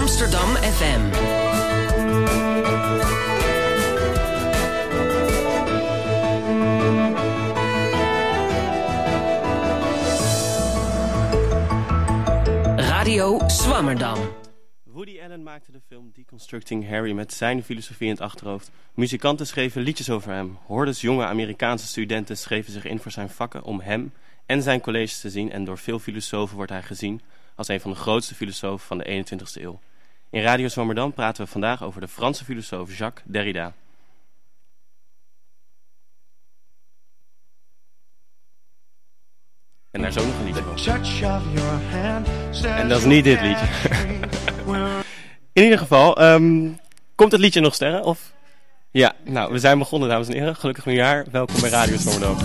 Amsterdam FM. Radio Swammerdam. Woody Allen maakte de film Deconstructing Harry met zijn filosofie in het achterhoofd. Muzikanten schreven liedjes over hem. Hordes jonge Amerikaanse studenten schreven zich in voor zijn vakken om hem en zijn colleges te zien. En door veel filosofen wordt hij gezien als een van de grootste filosofen van de 21ste eeuw. In Radio Zwammerdam praten we vandaag over de Franse filosoof Jacques Derrida. En daar is ook nog een liedje van. En dat is niet dit liedje. In ieder geval, um, komt het liedje nog sterren? Of? Ja, nou, we zijn begonnen, dames en heren. Gelukkig nieuwjaar. Welkom bij Radio Zwammerdam.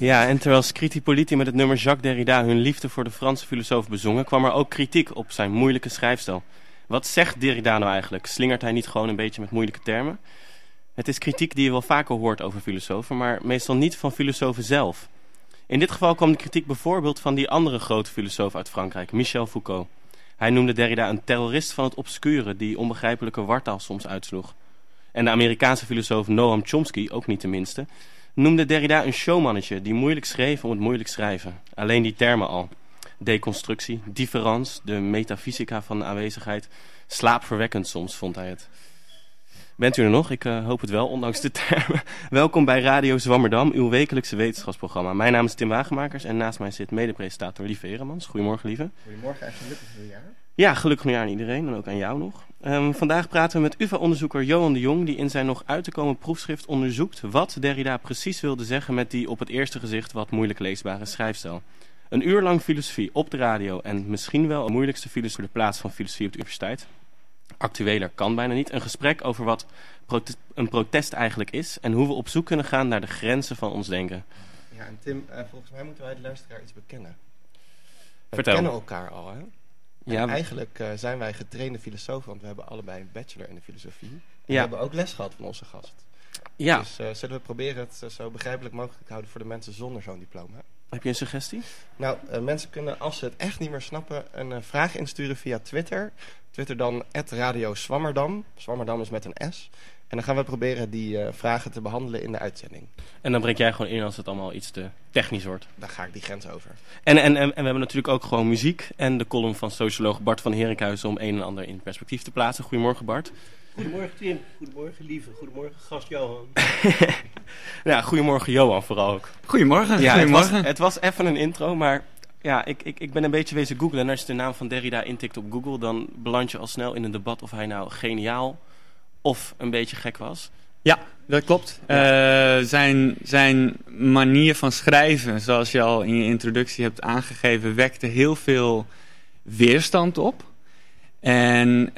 Ja, en terwijl Scritti Politti met het nummer Jacques Derrida hun liefde voor de Franse filosoof bezongen, kwam er ook kritiek op zijn moeilijke schrijfstijl. Wat zegt Derrida nou eigenlijk? Slingert hij niet gewoon een beetje met moeilijke termen? Het is kritiek die je wel vaker hoort over filosofen, maar meestal niet van filosofen zelf. In dit geval kwam de kritiek bijvoorbeeld van die andere grote filosoof uit Frankrijk, Michel Foucault. Hij noemde Derrida een terrorist van het obscure die onbegrijpelijke wartaal soms uitsloeg. En de Amerikaanse filosoof Noam Chomsky, ook niet tenminste, noemde Derrida een showmannetje die moeilijk schreef om het moeilijk schrijven. Alleen die termen al. Deconstructie, difference, de metafysica van de aanwezigheid. Slaapverwekkend soms, vond hij het. Bent u er nog? Ik uh, hoop het wel, ondanks de termen. Welkom bij Radio Zwammerdam, uw wekelijkse wetenschapsprogramma. Mijn naam is Tim Wagemakers en naast mij zit medepresentator Lieve Eremans. Goedemorgen, Lieve. Goedemorgen en gelukkig nieuwjaar. Ja, gelukkig nieuwjaar aan iedereen en ook aan jou nog. Um, vandaag praten we met UvA-onderzoeker Johan de Jong, die in zijn nog uit te komen proefschrift onderzoekt wat Derrida precies wilde zeggen met die op het eerste gezicht wat moeilijk leesbare schrijfstijl. Een uur lang filosofie op de radio en misschien wel de moeilijkste filosofie de plaats van filosofie op de universiteit. Actueler kan bijna niet. Een gesprek over wat prote een protest eigenlijk is en hoe we op zoek kunnen gaan naar de grenzen van ons denken. Ja, en Tim, uh, volgens mij moeten wij de luisteraar iets bekennen. We Vertel. kennen elkaar al, hè? Ja, En eigenlijk uh, zijn wij getrainde filosofen, want we hebben allebei een bachelor in de filosofie. En we Ja. hebben ook les gehad van onze gast. ja. Dus uh, zullen we proberen het uh, zo begrijpelijk mogelijk houden voor de mensen zonder zo'n diploma? heb je een suggestie? Nou, mensen kunnen, als ze het echt niet meer snappen, een vraag insturen via Twitter. Twitter dan Radio Swammerdam. Swammerdam is met een S. En dan gaan we proberen die uh, vragen te behandelen in de uitzending. En dan breek jij gewoon in als het allemaal iets te technisch wordt. Dan ga ik die grens over. En, en, en, en we hebben natuurlijk ook gewoon muziek en de column van socioloog Bart van Herikhuizen om een en ander in perspectief te plaatsen. Goedemorgen Bart. Goedemorgen Tim, goedemorgen lieve, goedemorgen gast Johan. ja, goedemorgen Johan vooral ook. Goedemorgen. Ja, goedemorgen. Het, was, het was even een intro, maar ja, ik, ik, ik ben een beetje wezen googlen. En als je de naam van Derrida intikt op Google, dan beland je al snel in een debat of hij nou geniaal of een beetje gek was. Ja, dat klopt. Ja. Uh, zijn, zijn manier van schrijven, zoals je al in je introductie hebt aangegeven, wekte heel veel weerstand op. En uh,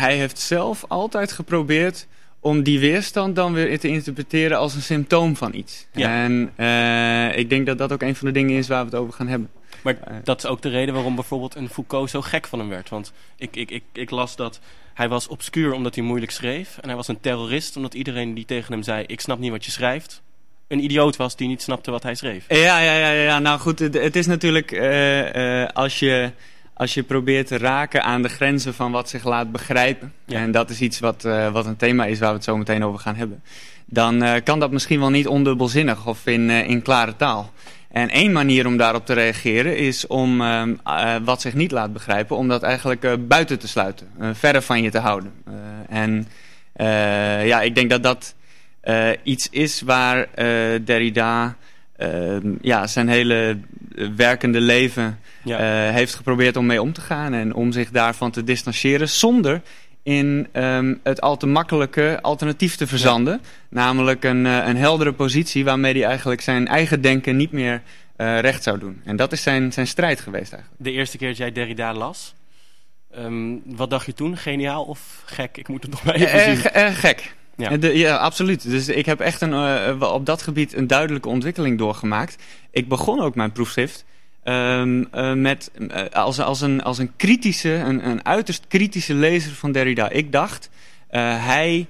hij heeft zelf altijd geprobeerd om die weerstand dan weer te interpreteren als een symptoom van iets. Ja. En uh, ik denk dat dat ook een van de dingen is waar we het over gaan hebben. Maar dat is ook de reden waarom bijvoorbeeld een Foucault zo gek van hem werd. Want ik, ik, ik, ik las dat hij was obscuur omdat hij moeilijk schreef. En hij was een terrorist omdat iedereen die tegen hem zei... ik snap niet wat je schrijft... een idioot was die niet snapte wat hij schreef. Ja, ja, ja, ja. nou goed, het, het is natuurlijk... Uh, uh, als je... Als je probeert te raken aan de grenzen van wat zich laat begrijpen. Ja. En dat is iets wat, uh, wat een thema is waar we het zo meteen over gaan hebben. Dan kan dat misschien wel niet ondubbelzinnig of in, in klare taal. En één manier om daarop te reageren is om uh, uh, wat zich niet laat begrijpen, om dat eigenlijk uh, buiten te sluiten, verder van je te houden. en ja, ik denk dat dat iets is waar Derrida ja, zijn hele werkende leven ja. heeft geprobeerd om mee om te gaan en om zich daarvan te distancieren zonder in um, het al te makkelijke alternatief te verzanden. Ja. Namelijk een, uh, een heldere positie waarmee hij eigenlijk zijn eigen denken niet meer eh, recht zou doen. En dat is zijn, zijn strijd geweest eigenlijk. De eerste keer dat jij Derrida las, ehm, wat dacht je toen? Geniaal of gek? Ik moet het nog maar even Eh, zien. ge- eh, gek. Ja. Ja. ja, absoluut. Dus ik heb echt een, eh, op dat gebied een duidelijke ontwikkeling doorgemaakt. Ik begon ook mijn proefschrift ehm, eh, met, eh, als, als, een, als een kritische, een, een uiterst kritische lezer van Derrida. Ik dacht, eh, hij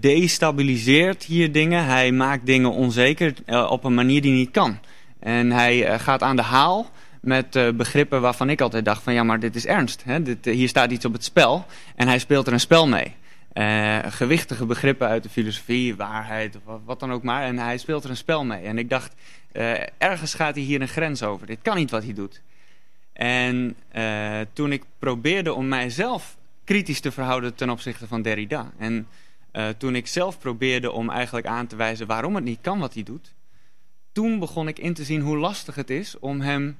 destabiliseert hier dingen. Hij maakt dingen onzeker op een manier die niet kan. En hij gaat aan de haal met begrippen waarvan ik altijd dacht van ja, maar dit is ernst. Hè? Dit, hier staat iets op het spel en hij speelt er een spel mee. Eh, gewichtige begrippen uit de filosofie, waarheid of wat, dan ook maar. En hij speelt er een spel mee. En ik dacht, eh, ergens gaat hij hier een grens over. Dit kan niet wat hij doet. En eh, toen ik probeerde om mijzelf kritisch te verhouden ten opzichte van Derrida. En toen ik zelf probeerde om eigenlijk aan te wijzen waarom het niet kan wat hij doet. Toen begon ik in te zien hoe lastig het is om hem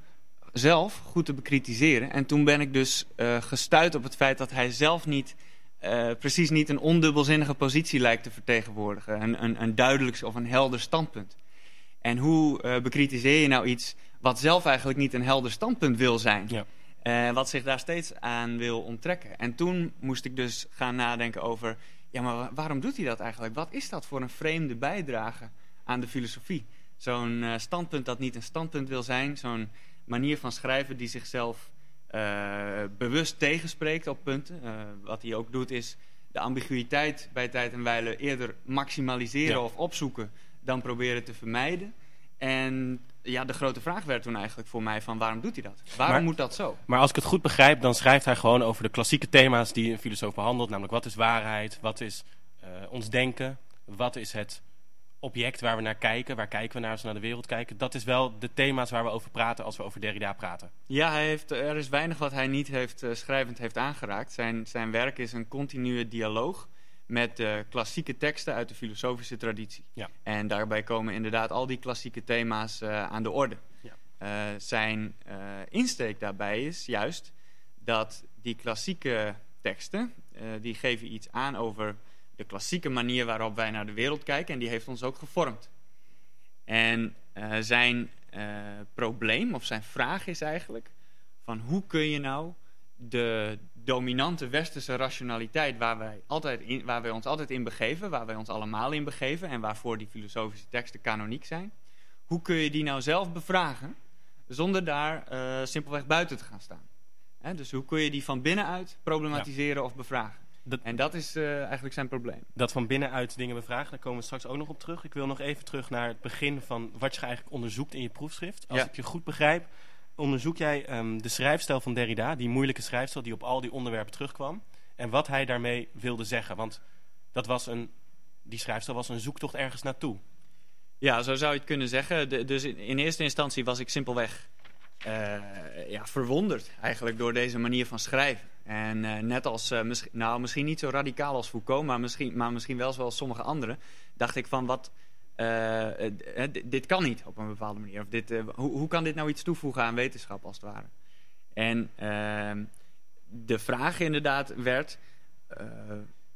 zelf goed te bekritiseren. En toen ben ik dus gestuurd op het feit dat hij zelf niet eh, precies niet een ondubbelzinnige positie lijkt te vertegenwoordigen. Een, een, een duidelijk of een helder standpunt. En hoe eh, bekritiseer je nou iets wat zelf eigenlijk niet een helder standpunt wil zijn? Ja. Eh, wat zich daar steeds aan wil onttrekken. En toen moest ik dus gaan nadenken over... ja, maar wa- waarom doet hij dat eigenlijk? Wat is dat voor een vreemde bijdrage aan de filosofie? Zo'n standpunt dat niet een standpunt wil zijn. Zo'n manier van schrijven die zichzelf bewust tegenspreekt op punten. Eh, wat hij ook doet is de ambiguïteit bij tijd en wijle eerder maximaliseren Ja. of opzoeken dan proberen te vermijden. En ja, de grote vraag werd toen eigenlijk voor mij van waarom doet hij dat? Waarom Maar- moet dat zo? Maar als ik het goed begrijp, dan schrijft hij gewoon over de klassieke thema's die een filosoof behandelt. Namelijk wat is waarheid, wat is eh, ons denken, wat is het object waar we naar kijken, waar kijken we naar als we naar de wereld kijken. Dat is wel de thema's waar we over praten als we over Derrida praten. Ja, hij heeft, er is weinig wat hij niet heeft, eh, schrijvend heeft aangeraakt. Zijn, zijn werk is een continue dialoog met de klassieke teksten uit de filosofische traditie. Ja. En daarbij komen inderdaad al die klassieke thema's eh, aan de orde. Ja. Eh, zijn insteek daarbij is juist dat die klassieke teksten, die geven iets aan over de klassieke manier waarop wij naar de wereld kijken. En die heeft ons ook gevormd. En eh, zijn eh, probleem of zijn vraag is eigenlijk van hoe kun je nou de dominante westerse rationaliteit waar wij, altijd in, waar wij ons altijd in begeven, waar wij ons allemaal in begeven en waarvoor die filosofische teksten kanoniek zijn, hoe kun je die nou zelf bevragen zonder daar eh, simpelweg buiten te gaan staan? Dus hoe kun je die van binnenuit problematiseren of bevragen? Dat, En dat is eh, eigenlijk zijn probleem. dat van binnenuit dingen bevragen, daar komen we straks ook nog op terug. Ik wil nog even terug naar het begin van wat je eigenlijk onderzoekt in je proefschrift. Als Ja. ik je goed begrijp, onderzoek jij ehm, de schrijfstijl van Derrida, die moeilijke schrijfstijl die op al die onderwerpen terugkwam. En wat hij daarmee wilde zeggen. Want dat was een, die schrijfstijl was een zoektocht ergens naartoe. Ja, zo zou je het kunnen zeggen. De- dus in, in eerste instantie was ik simpelweg eh, ja, verwonderd eigenlijk door deze manier van schrijven. En eh, net als, eh, nou misschien niet zo radicaal als Foucault, maar misschien, maar misschien wel zoals sommige anderen, dacht ik van wat, eh, dit- kan niet op een bepaalde manier. Of dit, hoe, hoe kan dit nou iets toevoegen aan wetenschap als het ware? En ehm, de vraag inderdaad werd,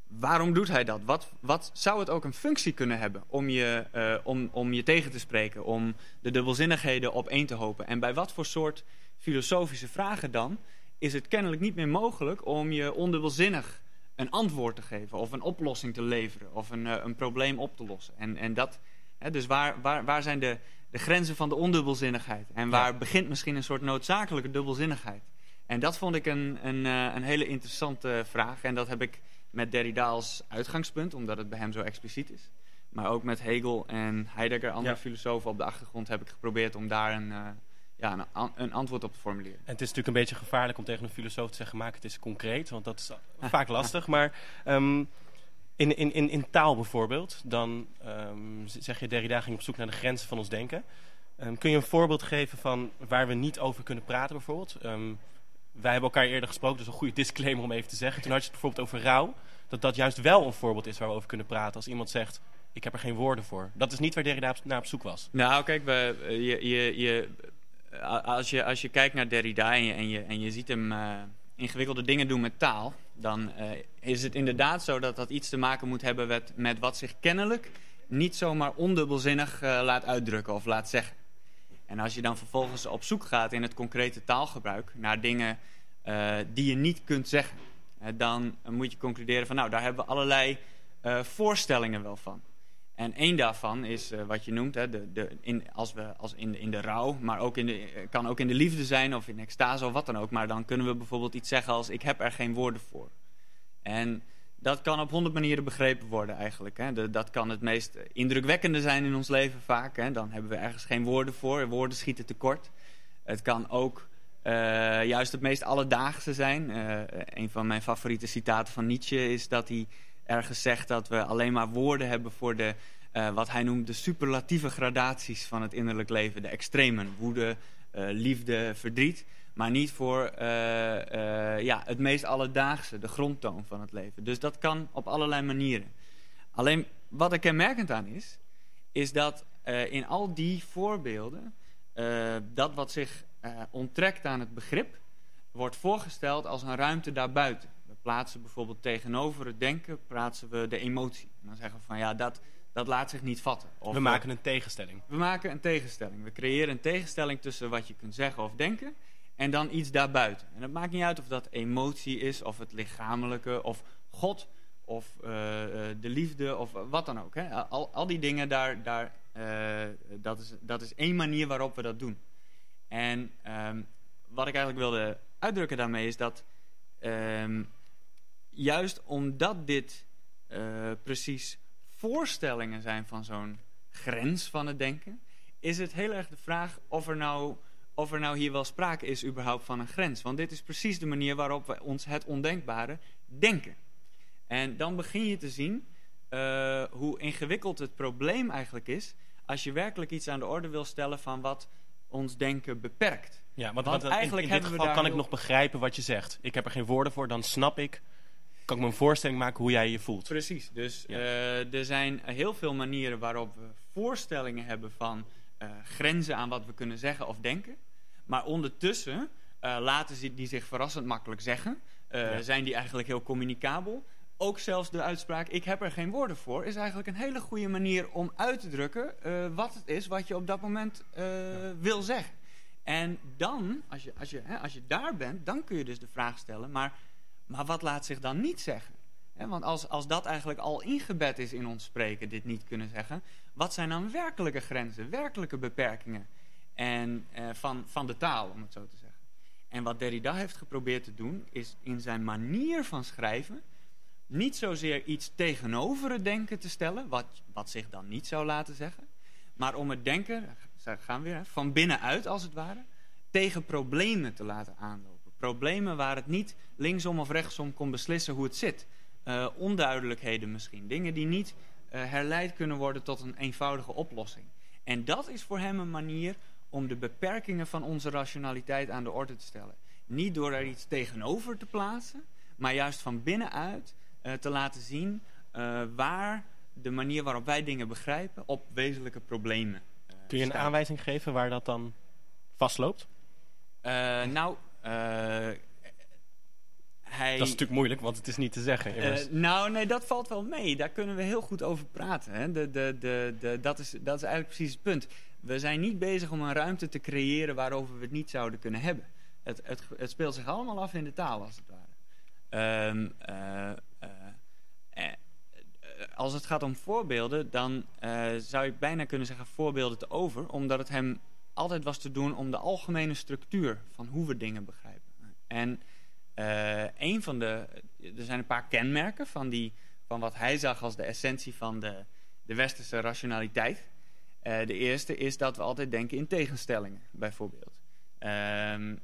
waarom doet hij dat? Wat, wat zou het ook een functie kunnen hebben om je, om, om je tegen te spreken, om de dubbelzinnigheden op één te hopen? En bij wat voor soort filosofische vragen dan is het kennelijk niet meer mogelijk om je ondubbelzinnig een antwoord te geven of een oplossing te leveren of een, eh, een probleem op te lossen? En, en dat, hè, dus waar, waar, waar zijn de, de grenzen van de ondubbelzinnigheid? En waar begint misschien een soort noodzakelijke dubbelzinnigheid? En dat vond ik een, een, eh, een hele interessante vraag. En dat heb ik met Derrida als uitgangspunt, omdat het bij hem zo expliciet is. Maar ook met Hegel en Heidegger, andere Ja. filosofen op de achtergrond, heb ik geprobeerd om daar een, eh, ja, een, an- een antwoord op te formuleren. En het is natuurlijk een beetje gevaarlijk om tegen een filosoof te zeggen: maak het eens concreet, want dat is vaak lastig. Maar ehm, in, in, in, in taal bijvoorbeeld, dan ehm, zeg je: Derrida ging op zoek naar de grenzen van ons denken. Ehm, kun je een voorbeeld geven van waar we niet over kunnen praten, bijvoorbeeld? Wij hebben elkaar eerder gesproken, dus een goede disclaimer om even te zeggen. Toen had je het bijvoorbeeld over rouw. Dat dat juist wel een voorbeeld is waar we over kunnen praten. Als iemand zegt: Ik heb er geen woorden voor. Dat is niet waar Derrida naar op zoek was. Nou, kijk, we, je, je, je, als, je, als je kijkt naar Derrida en je, en je, en je ziet hem eh, ingewikkelde dingen doen met taal, dan eh, is het inderdaad zo dat dat iets te maken moet hebben met, met wat zich kennelijk niet zomaar ondubbelzinnig eh, laat uitdrukken of laat zeggen. En als je dan vervolgens op zoek gaat in het concrete taalgebruik naar dingen die je niet kunt zeggen, dan moet je concluderen van nou, daar hebben we allerlei voorstellingen wel van. En één daarvan is eh, wat je noemt, hè, de, de, in, als we, als in, in de rouw, maar ook in de, eh, kan ook in de liefde zijn of in extase of wat dan ook. Maar dan kunnen we bijvoorbeeld iets zeggen als ik heb er geen woorden voor. En dat kan op honderd manieren begrepen worden eigenlijk. Hè. Dat kan het meest indrukwekkende zijn in ons leven vaak. Hè. Dan hebben we ergens geen woorden voor, woorden schieten tekort. Het kan ook juist het meest alledaagse zijn. Uh, een van mijn favoriete citaten van Nietzsche is dat hij ergens zegt dat we alleen maar woorden hebben voor de, uh, wat hij noemt de superlatieve gradaties van het innerlijk leven. De extremen, woede, uh, liefde, verdriet. Maar niet voor uh, ja, het meest alledaagse, de grondtoon van het leven. Dus dat kan op allerlei manieren. Alleen wat er kenmerkend aan is, is dat in al die voorbeelden dat wat zich onttrekt aan het begrip, wordt voorgesteld als een ruimte daarbuiten plaatsen bijvoorbeeld tegenover het denken, plaatsen we de emotie. En dan zeggen we van ja, dat, dat laat zich niet vatten. Of we maken een tegenstelling. We maken een tegenstelling. We creëren een tegenstelling tussen wat je kunt zeggen of denken en dan iets daarbuiten. En het maakt niet uit of dat emotie is, of het lichamelijke, of God, of uh, de liefde, of wat dan ook. Hè. Al, al die dingen, daar, daar, uh, dat, is, dat is één manier waarop we dat doen. En um, wat ik eigenlijk wilde uitdrukken daarmee is dat um, juist omdat dit uh, precies voorstellingen zijn van zo'n grens van het denken, is het heel erg de vraag of er, nou, of er nou hier wel sprake is überhaupt van een grens. Want dit is precies de manier waarop we ons het ondenkbare denken. En dan begin je te zien uh, hoe ingewikkeld het probleem eigenlijk is als je werkelijk iets aan de orde wil stellen van wat ons denken beperkt. Ja, want, want eigenlijk in, in dit geval kan ik nog begrijpen wat je zegt. Ik heb er geen woorden voor, dan snap ik kan ik me een voorstelling maken hoe jij je voelt. Precies. Dus ja. uh, er zijn heel veel manieren waarop we voorstellingen hebben van uh, grenzen aan wat we kunnen zeggen of denken. Maar ondertussen uh, laten ze die zich verrassend makkelijk zeggen. Ja. Zijn die eigenlijk heel communicabel. Ook zelfs de uitspraak, ik heb er geen woorden voor, is eigenlijk een hele goede manier om uit te drukken wat het is wat je op dat moment ja. wil zeggen. En dan, als je, als, je, hè, als je daar bent, dan kun je dus de vraag stellen, maar maar wat laat zich dan niet zeggen? want als, als dat eigenlijk al ingebed is in ons spreken, dit niet kunnen zeggen, wat zijn dan werkelijke grenzen, werkelijke beperkingen en, uh, van, van de taal, om het zo te zeggen? En wat Derrida heeft geprobeerd te doen, is in zijn manier van schrijven niet zozeer iets tegenover het denken te stellen, wat, wat zich dan niet zou laten zeggen, maar om het denken, gaan we weer, van binnenuit als het ware, tegen problemen te laten aanlopen problemen waar het niet linksom of rechtsom kon beslissen hoe het zit. Uh, onduidelijkheden misschien. Dingen die niet uh, herleid kunnen worden tot een eenvoudige oplossing. En dat is voor hem een manier om de beperkingen van onze rationaliteit aan de orde te stellen. Niet door er iets tegenover te plaatsen, maar juist van binnenuit uh, te laten zien waar de manier waarop wij dingen begrijpen op wezenlijke problemen. Kun je een aanwijzing geven waar dat dan vastloopt? nou, hij, dat is natuurlijk moeilijk, want het is niet te zeggen. Uh, nou, nee, dat valt wel mee. Daar kunnen we heel goed over praten. Hè. De, de, de, de, dat, is, dat is eigenlijk precies het punt. We zijn niet bezig om een ruimte te creëren waarover we het niet zouden kunnen hebben. Het, het, het speelt zich allemaal af in de taal, als het ware. Um, uh, als het gaat om voorbeelden, dan zou ik bijna kunnen zeggen voorbeelden te over, omdat het hem altijd was te doen om de algemene structuur van hoe we dingen begrijpen. En uh, van de. Er zijn een paar kenmerken van, die, van wat hij zag als de essentie van de, de westerse rationaliteit. Uh, de eerste is dat we altijd denken in tegenstellingen, bijvoorbeeld. Uh,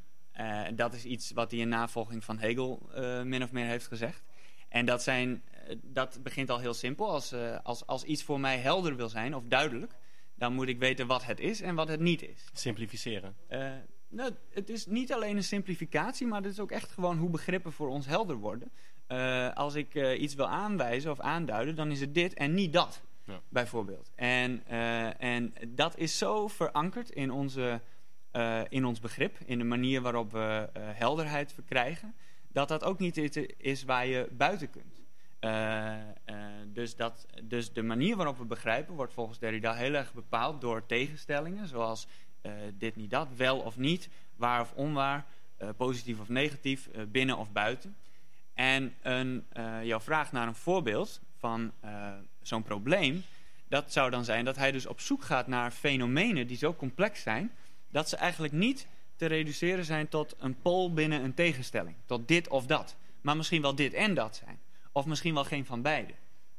dat is iets wat hij in navolging van Hegel min of meer heeft gezegd. En dat, zijn, dat begint al heel simpel. Als, als, als iets voor mij helder wil zijn of duidelijk, dan moet ik weten wat het is en wat het niet is. Simplificeren. Uh, nou, het is niet alleen een simplificatie, maar het is ook echt gewoon hoe begrippen voor ons helder worden. Uh, als ik uh, iets wil aanwijzen of aanduiden, dan is het dit en niet dat, ja. bijvoorbeeld. En, en dat is zo verankerd in, onze, in ons begrip, in de manier waarop we helderheid verkrijgen, dat dat ook niet iets is waar je buiten kunt. Uh, uh, dus, dat, dus de manier waarop we begrijpen wordt volgens Derrida heel erg bepaald door tegenstellingen, zoals eh, dit niet dat, wel of niet, waar of onwaar, eh, positief of negatief, eh, binnen of buiten. En een, eh, jouw vraag naar een voorbeeld van eh, zo'n probleem, dat zou dan zijn dat hij dus op zoek gaat naar fenomenen die zo complex zijn, dat ze eigenlijk niet te reduceren zijn tot een pool binnen een tegenstelling. Tot dit of dat. Maar misschien wel dit en dat zijn. Of misschien wel geen van beide.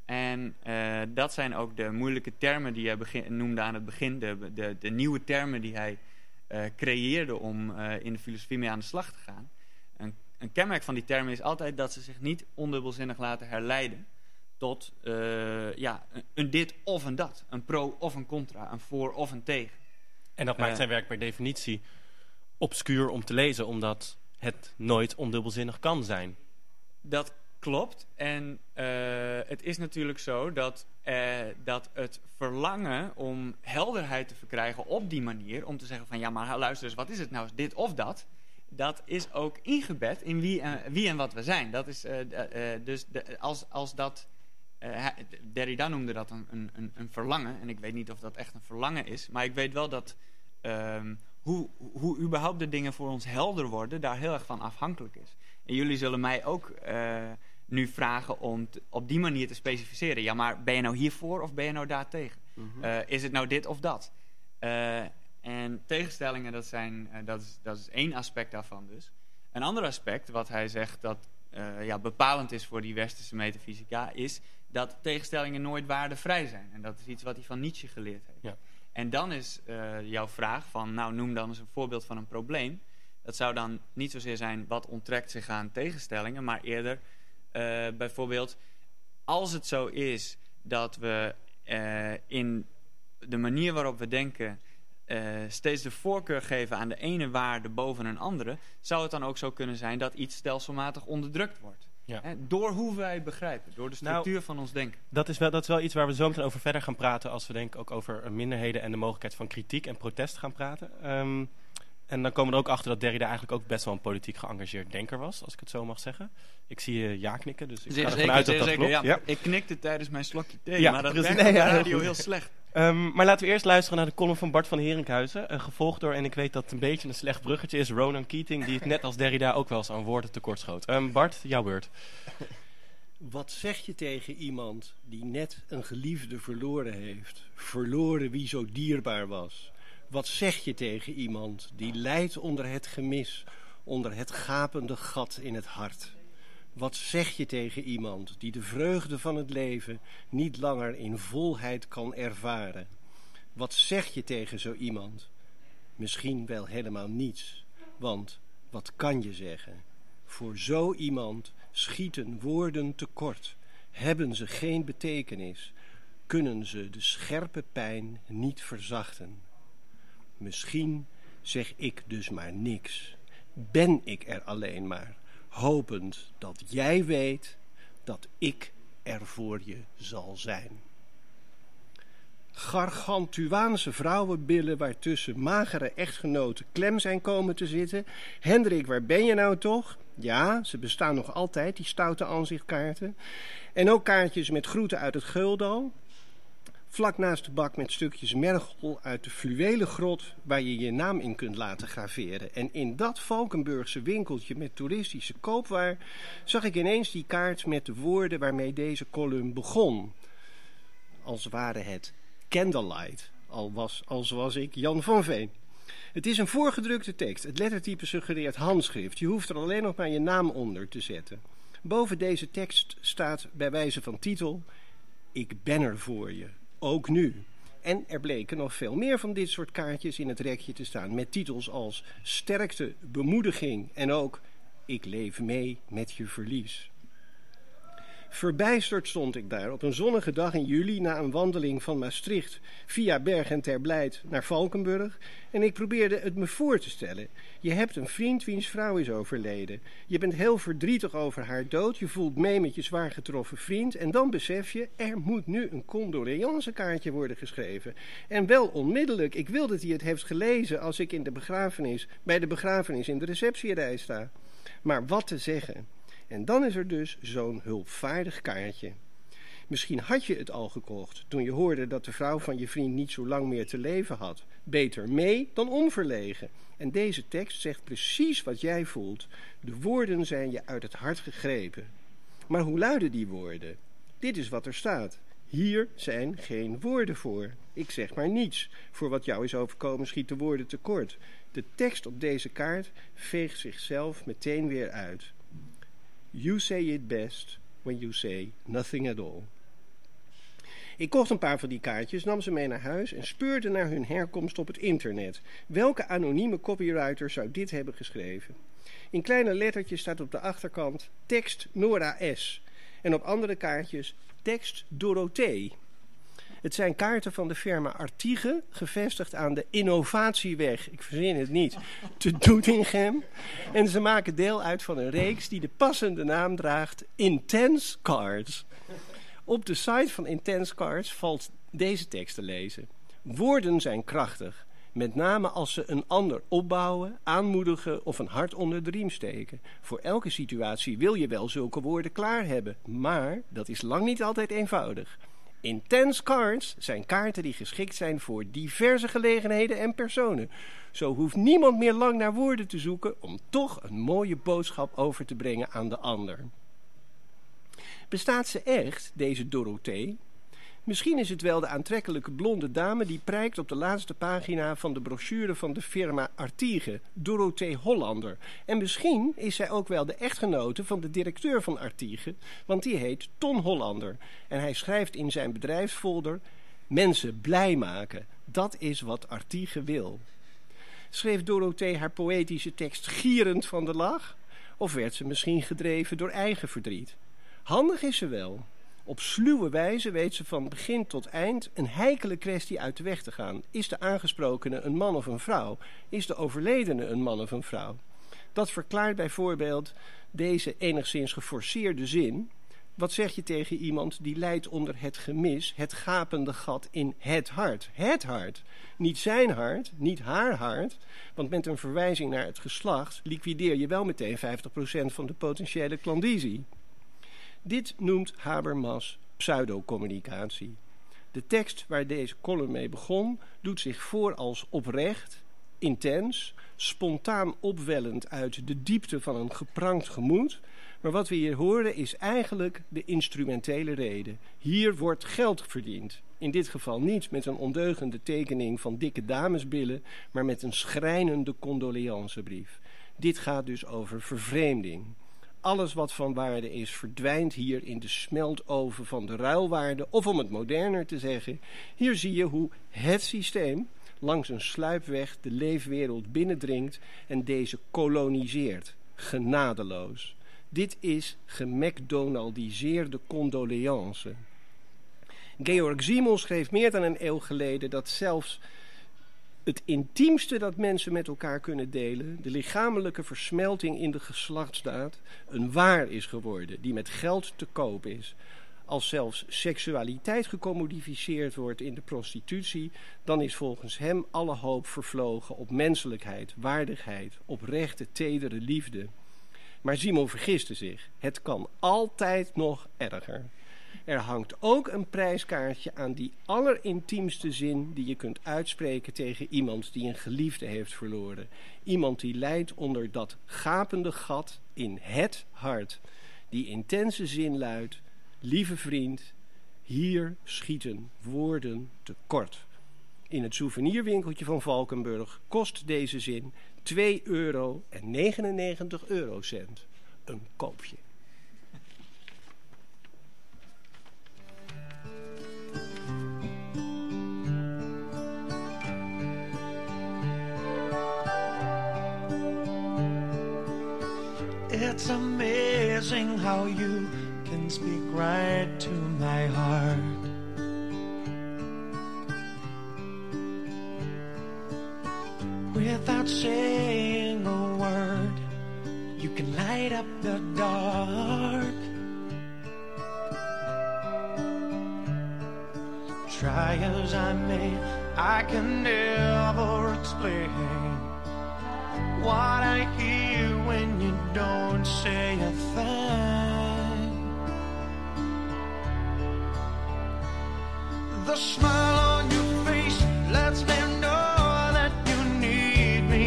En eh, dat zijn ook de moeilijke termen die hij begin, noemde aan het begin. De, de, de nieuwe termen die hij eh, creëerde om eh, in de filosofie mee aan de slag te gaan. Een, een kenmerk van die termen is altijd dat ze zich niet ondubbelzinnig laten herleiden tot ja, een, een dit of een dat. Een pro of een contra. Een voor of een tegen. En dat maakt zijn werk per definitie obscuur om te lezen, omdat het nooit ondubbelzinnig kan zijn. Dat klopt. En eh, het is natuurlijk zo dat, eh, dat het verlangen om helderheid te verkrijgen op die manier, om te zeggen van ja, maar luister eens, wat is het nou, dit of dat? Dat is ook ingebed in wie en, wie en wat we zijn. Dat is, eh, eh, eh, dus de, als, als dat. eh, Derrida noemde dat een, een, een- verlangen. En ik weet niet of dat echt een verlangen is. Maar ik weet wel dat ehm, hoe, hoe überhaupt de dingen voor ons helder worden, daar heel erg van afhankelijk is. En jullie zullen mij ook eh, nu vragen om te- op die manier te specificeren. Ja, maar ben je nou hiervoor of ben je nou daartegen? Eh, is het nou dit of dat? Eh, en tegenstellingen, dat, zijn, eh, dat, is, dat is één aspect daarvan dus. Een ander aspect, wat hij zegt dat ja, bepalend is voor die westerse metafysica, is dat tegenstellingen nooit waardevrij zijn. En dat is iets wat hij van Nietzsche geleerd heeft. Ja. En dan is jouw vraag van, nou noem dan eens een voorbeeld van een probleem. Dat zou dan niet zozeer zijn wat onttrekt zich aan tegenstellingen, maar eerder bijvoorbeeld als het zo is dat we eh, in de manier waarop we denken eh, steeds de voorkeur geven aan de ene waarde boven een andere, zou het dan ook zo kunnen zijn dat iets stelselmatig onderdrukt wordt. Ja. Hè, door hoe wij het begrijpen, door de Nou, structuur van ons denken. Dat is, wel, dat is wel iets waar we zo meteen over verder gaan praten. Als we denk ik ook over eh, minderheden en de mogelijkheid van kritiek en protest gaan praten. Ehm, en dan komen we er ook achter dat Derrida eigenlijk ook best wel een politiek geëngageerd denker was, als ik het zo mag zeggen. Ik zie je ja knikken, dus ik ga ervan uit dat dat klopt. ja. Ja. Ik knikte tijdens mijn slokje thee, Ja, maar dat werkt Nee, ja, heel radio goed. heel slecht. Ehm, maar laten we eerst luisteren naar de column van Bart van Herinkhuizen. eh, gevolgd door, en ik weet dat het een beetje een slecht bruggetje is, Ronan Keating, die het net als Derrida ook wel eens aan woorden tekort schoot. Ehm, Bart, jouw beurt. Wat zeg je tegen iemand die net een geliefde verloren heeft? Verloren wie zo dierbaar was? Wat zeg je tegen iemand die lijdt onder het gemis, onder het gapende gat in het hart? Wat zeg je tegen iemand die de vreugde van het leven niet langer in volheid kan ervaren? Wat zeg je tegen zo iemand? Misschien wel helemaal niets, want wat kan je zeggen? Voor zo iemand schieten woorden tekort, hebben ze geen betekenis, kunnen ze de scherpe pijn niet verzachten. Misschien zeg ik dus maar niks, ben ik er alleen maar, hopend dat jij weet dat ik er voor je zal zijn. Gargantuaanse vrouwenbillen waartussen magere echtgenoten klem zijn komen te zitten. Hendrik, waar ben je nou toch? Ja, ze bestaan nog altijd, die stoute aanzichtkaarten. En ook kaartjes met groeten uit het Geldal. Vlak naast de bak met stukjes mergel uit de fluwelen grot waar je je naam in kunt laten graveren. En in dat Valkenburgse winkeltje met toeristische koopwaar zag ik ineens die kaart met de woorden waarmee deze column begon. Als ware het candlelight, al was, als was ik Jan van Veen. Het is een voorgedrukte tekst. Het lettertype suggereert handschrift. Je hoeft er alleen nog maar je naam onder te zetten. Boven deze tekst staat bij wijze van titel: Ik ben er voor je, ook nu. En er bleken nog veel meer van dit soort kaartjes in het rekje te staan met titels als Sterkte, Bemoediging en ook Ik leef mee met je verlies. Verbijsterd stond ik daar op een zonnige dag in juli na een wandeling van Maastricht via Bergen ter Blijt naar Valkenburg en ik probeerde het me voor te stellen. Je hebt een vriend wiens vrouw is overleden. Je bent heel verdrietig over haar dood, je voelt mee met je zwaar getroffen vriend en dan besef je, er moet nu een condoleancekaartje worden geschreven. En wel onmiddellijk, ik wil dat hij het heeft gelezen als ik in de begrafenis, bij de begrafenis in de receptierij sta. Maar wat te zeggen? En dan is er dus zo'n hulpvaardig kaartje. Misschien had je het al gekocht toen je hoorde dat de vrouw van je vriend niet zo lang meer te leven had. Beter mee dan onverlegen. En deze tekst zegt precies wat jij voelt. De woorden zijn je uit het hart gegrepen. Maar hoe luiden die woorden? Dit is wat er staat. Hier zijn geen woorden voor. Ik zeg maar niets. Voor wat jou is overkomen schiet de woorden tekort. De tekst op deze kaart veegt zichzelf meteen weer uit. You say it best when you say nothing at all. Ik kocht een paar van die kaartjes, nam ze mee naar huis en speurde naar hun herkomst op het internet. Welke anonieme copywriter zou dit hebben geschreven? In kleine lettertjes staat op de achterkant tekst Nora S. En op andere kaartjes tekst Dorothee. Het zijn kaarten van de firma Artige, gevestigd aan de Innovatieweg, ik verzin het niet, te Doetinchem. En ze maken deel uit van een reeks die de passende naam draagt Intense Cards. Op de site van Intense Cards valt deze tekst te lezen. Woorden zijn krachtig, met name als ze een ander opbouwen, aanmoedigen of een hart onder de riem steken. Voor elke situatie wil je wel zulke woorden klaar hebben, maar dat is lang niet altijd eenvoudig. Intense cards zijn kaarten die geschikt zijn voor diverse gelegenheden en personen. Zo hoeft niemand meer lang naar woorden te zoeken om toch een mooie boodschap over te brengen aan de ander. Bestaat ze echt, deze Dorothee? Misschien is het wel de aantrekkelijke blonde dame die prijkt op de laatste pagina van de brochure van de firma Artige, Dorothee Hollander. En misschien is zij ook wel de echtgenote van de directeur van Artige, want die heet Ton Hollander. En hij schrijft in zijn bedrijfsfolder: Mensen blij maken, dat is wat Artige wil. Schreef Dorothee haar poëtische tekst gierend van de lach? Of werd ze misschien gedreven door eigen verdriet? Handig is ze wel. Op sluwe wijze weet ze van begin tot eind een heikele kwestie uit de weg te gaan. Is de aangesprokene een man of een vrouw? Is de overledene een man of een vrouw? Dat verklaart bijvoorbeeld deze enigszins geforceerde zin. Wat zeg je tegen iemand die lijdt onder het gemis, het gapende gat in het hart? Het hart. Niet zijn hart, niet haar hart. Want met een verwijzing naar het geslacht liquideer je wel meteen 50% van de potentiële klandizie. Dit noemt Habermas pseudocommunicatie. De tekst waar deze column mee begon doet zich voor als oprecht, intens, spontaan opwellend uit de diepte van een geprankt gemoed. Maar wat we hier horen is eigenlijk de instrumentele reden. Hier wordt geld verdiend. In dit geval niet met een ondeugende tekening van dikke damesbillen, maar met een schrijnende condoleancebrief. Dit gaat dus over vervreemding. Alles wat van waarde is, verdwijnt hier in de smeltoven van de ruilwaarde. Of om het moderner te zeggen, hier zie je hoe het systeem langs een sluipweg de leefwereld binnendringt en deze koloniseert, genadeloos. Dit is gemacdonaldiseerde condoleance. Georg Siemel schreef meer dan een eeuw geleden dat zelfs het intiemste dat mensen met elkaar kunnen delen, de lichamelijke versmelting in de geslachtsdaad, een waar is geworden die met geld te koop is. Als zelfs seksualiteit gecommodificeerd wordt in de prostitutie, dan is volgens hem alle hoop vervlogen op menselijkheid, waardigheid, oprechte, tedere liefde. Maar Simon vergiste zich. Het kan altijd nog erger. Er hangt ook een prijskaartje aan die allerintiemste zin die je kunt uitspreken tegen iemand die een geliefde heeft verloren. Iemand die lijdt onder dat gapende gat in het hart. Die intense zin luidt: Lieve vriend, hier schieten woorden tekort. In het souvenirwinkeltje van Valkenburg kost deze zin 2 euro en 99 eurocent. Een koopje. It's amazing how you can speak right to my heart. Without saying a word, you can light up the dark. Try as I may, I can never explain what I say a thing. The smile on your face lets me know that you need me.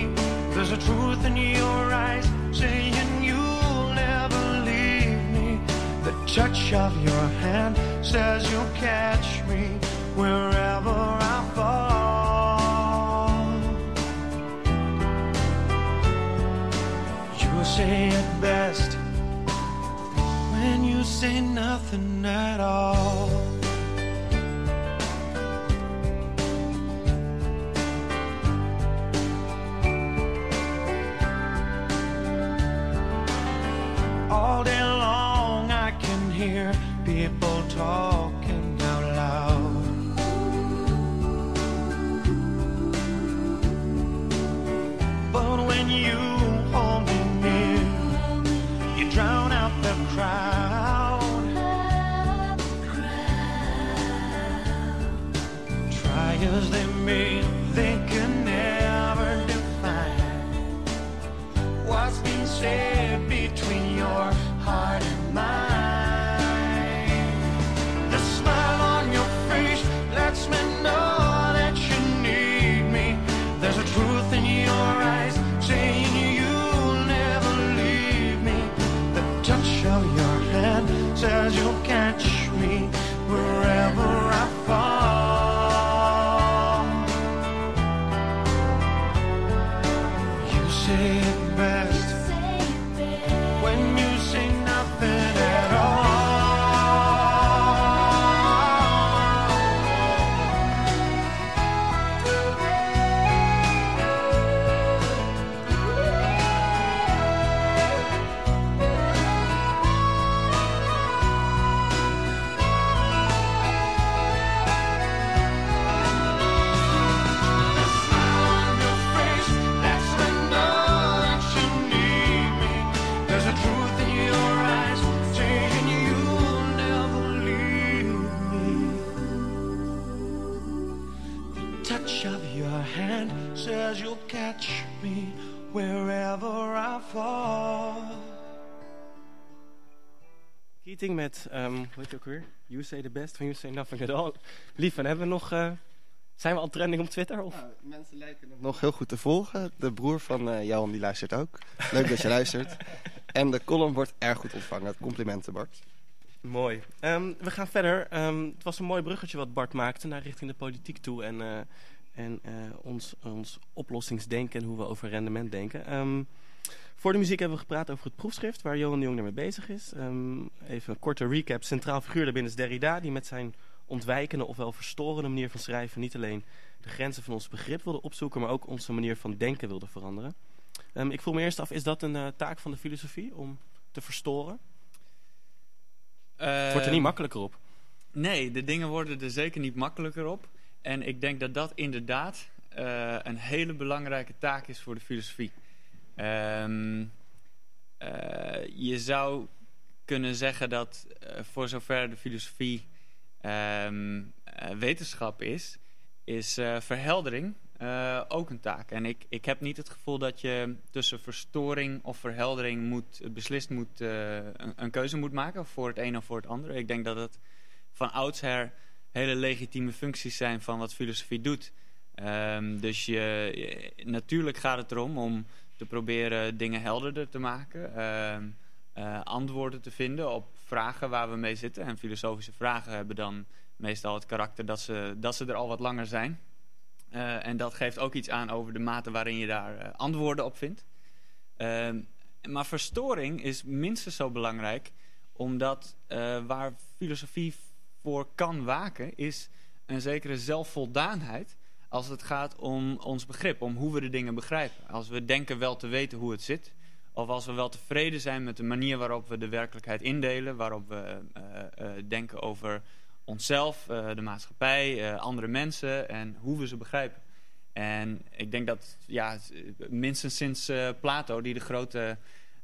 There's a truth in your eyes saying you'll never leave me. The touch of your hand says you'll catch me wherever I fall. Say at all. Cause they met, ehm hoe heet je ook weer? You Say The Best van You Say Nothing At All. Lief, en hebben we nog... eh, zijn we al trending op Twitter? Of? Nou, mensen lijken het nog heel goed te volgen. De broer van eh Johan die luistert ook. Leuk dat je luistert. En de column wordt erg goed ontvangen. Complimenten Bart. Mooi. Ehm, we gaan verder. Ehm, het was een mooi bruggetje wat Bart maakte naar richting de politiek toe. En, eh, en eh, ons, ons oplossingsdenken en hoe we over rendement denken. Ehm, voor de muziek hebben we gepraat over het proefschrift waar Johan de Jong mee bezig is. Ehm, even een korte recap. Centraal figuur daarbinnen is Derrida, die met zijn ontwijkende ofwel verstorende manier van schrijven niet alleen de grenzen van ons begrip wilde opzoeken, maar ook onze manier van denken wilde veranderen. Ehm, ik vroeg me eerst af, is dat een eh, taak van de filosofie om te verstoren? Het wordt er niet makkelijker op. Nee, de dingen worden er zeker niet makkelijker op. En ik denk dat dat inderdaad eh, een hele belangrijke taak is voor de filosofie. Ehm, eh, je zou kunnen zeggen dat eh, voor zover de filosofie ehm, eh, wetenschap is, is verheldering ook een taak. En ik, ik heb niet het gevoel dat je tussen verstoring of verheldering moet, beslist moet, een, een keuze moet maken voor het een of voor het andere. Ik denk dat het van oudsher hele legitieme functies zijn van wat filosofie doet. Ehm, dus je- natuurlijk gaat het erom om te proberen dingen helderder te maken. ehm, eh, antwoorden te vinden op vragen waar we mee zitten. En filosofische vragen hebben dan meestal het karakter dat ze, dat ze er al wat langer zijn. Eh, en dat geeft ook iets aan over de mate waarin je daar eh, antwoorden op vindt. Ehm, maar verstoring is minstens zo belangrijk, omdat waar filosofie voor kan waken, is een zekere zelfvoldaanheid als het gaat om ons begrip, om hoe we de dingen begrijpen. Als we denken wel te weten hoe het zit, of als we wel tevreden zijn met de manier waarop we de werkelijkheid indelen, waarop we eh, eh, denken over onszelf, eh, de maatschappij, eh, andere mensen en hoe we ze begrijpen. En ik denk dat ja, minstens sinds eh, Plato, die de grote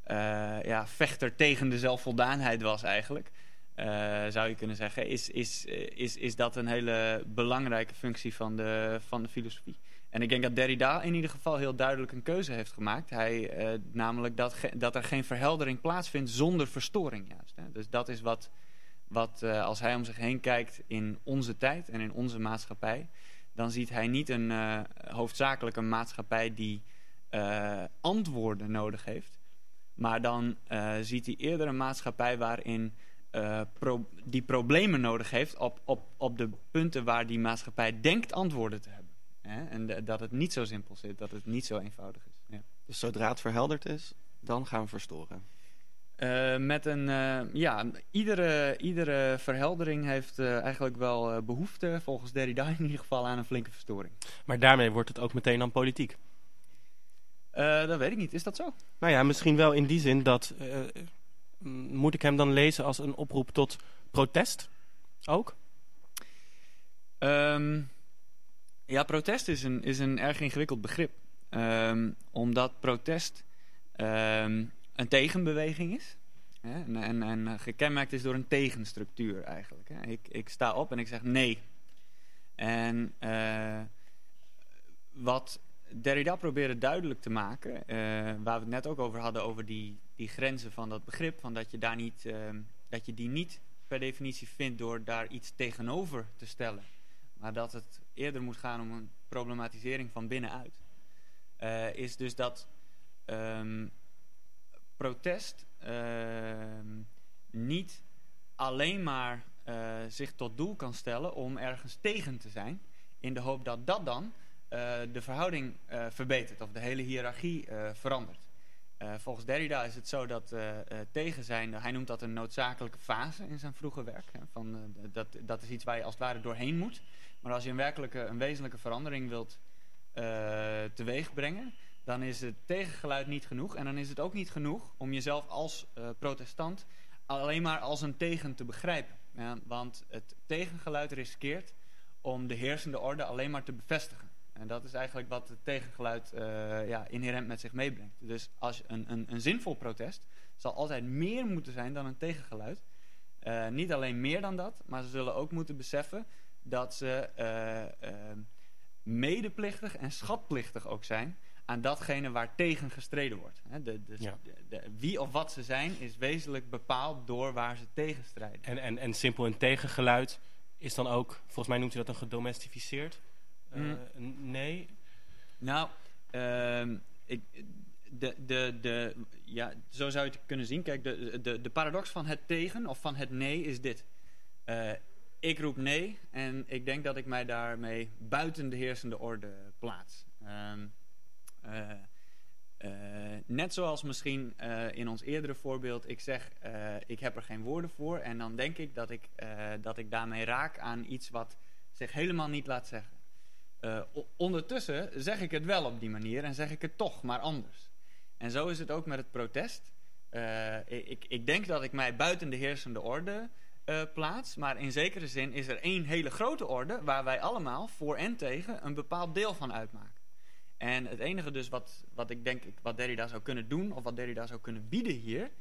eh, ja, vechter tegen de zelfvoldaanheid was eigenlijk, eh, zou je kunnen zeggen, is, is, eh, is, is dat een hele belangrijke functie van de, van de filosofie. En ik denk dat Derrida in ieder geval heel duidelijk een keuze heeft gemaakt. Hij, eh, namelijk dat, dat er geen verheldering plaatsvindt zonder verstoring juist. Hè. Dus dat is wat, wat als hij om zich heen kijkt in onze tijd en in onze maatschappij, dan ziet hij niet een hoofdzakelijk een maatschappij die antwoorden nodig heeft. Maar dan ziet hij eerder een maatschappij waarin eh, pro- die problemen nodig heeft op, op, op de punten waar die maatschappij denkt antwoorden te hebben. Hè? En de- dat het niet zo simpel zit, dat het niet zo eenvoudig is. Ja. Dus zodra het verhelderd is, dan gaan we verstoren. Eh, met een, eh, ja, iedere, iedere verheldering heeft eh, eigenlijk wel eh, behoefte, volgens Derrida in ieder geval, aan een flinke verstoring. Maar daarmee wordt het ook meteen dan politiek. Eh, dat weet ik niet, is dat zo? Nou ja, misschien wel in die zin dat... moet ik hem dan lezen als een oproep tot protest? Ook? Ehm, ja, protest is een, is een erg ingewikkeld begrip. Ehm, omdat protest ehm, een tegenbeweging is. Hè? En, en, en gekenmerkt is door een tegenstructuur eigenlijk. Hè? Ik, ik sta op en ik zeg nee. En eh, wat Derrida probeerde duidelijk te maken, eh, waar we het net ook over hadden, over die, die grenzen van dat begrip, van dat je, daar niet, ehm, dat je die niet per definitie vindt door daar iets tegenover te stellen. Maar dat het eerder moet gaan om een problematisering van binnenuit. Eh, is dus dat ehm, protest ehm, niet alleen maar eh, zich tot doel kan stellen om ergens tegen te zijn. In de hoop dat dat dan eh, de verhouding eh, verbetert of de hele hiërarchie eh, verandert. Eh, volgens Derrida is het zo dat eh, eh, tegen zijn, hij noemt dat een noodzakelijke fase in zijn vroege werk. Eh, dat, dat is iets waar je als het ware doorheen moet. Maar als je een werkelijke, een wezenlijke verandering wilt eh teweeg brengen, dan is het tegengeluid niet genoeg. En dan is het ook niet genoeg om jezelf als eh, protestant alleen maar als een tegen te begrijpen. Ja, want het tegengeluid riskeert om de heersende orde alleen maar te bevestigen. En dat is eigenlijk wat het tegengeluid eh, ja, inherent met zich meebrengt. Dus als een, een, een zinvol protest zal altijd meer moeten zijn dan een tegengeluid. Eh, niet alleen meer dan dat, maar ze zullen ook moeten beseffen dat ze eh, medeplichtig en schatplichtig ook zijn aan datgene waar tegen gestreden wordt. De, de, Ja. de- de- wie of wat ze zijn is wezenlijk bepaald door waar ze tegen strijden. En, en, en simpel een tegengeluid is dan ook... Volgens mij noemt hij dat een gedomestificeerd? Eh, Mm. nee? Nou, ehm, ik, de, de, de, ja, zo zou je het kunnen zien. Kijk, de, de, de paradox van het tegen of van het nee is dit. Eh, ik roep nee en ik denk dat ik mij daarmee buiten de heersende orde plaats. Ehm, eh, net zoals misschien in ons eerdere voorbeeld, ik zeg ik heb er geen woorden voor en dan denk ik dat ik, dat ik daarmee raak aan iets wat zich helemaal niet laat zeggen. Eh, ondertussen zeg ik het wel op die manier en zeg ik het toch, maar anders. En zo is het ook met het protest. Eh, ik, ik denk dat ik mij buiten de heersende orde eh, plaats, maar in zekere zin is er één hele grote orde waar wij allemaal voor en tegen een bepaald deel van uitmaken. En het enige dus wat, wat ik denk, wat Derrida zou kunnen doen, of wat Derrida zou kunnen bieden hier,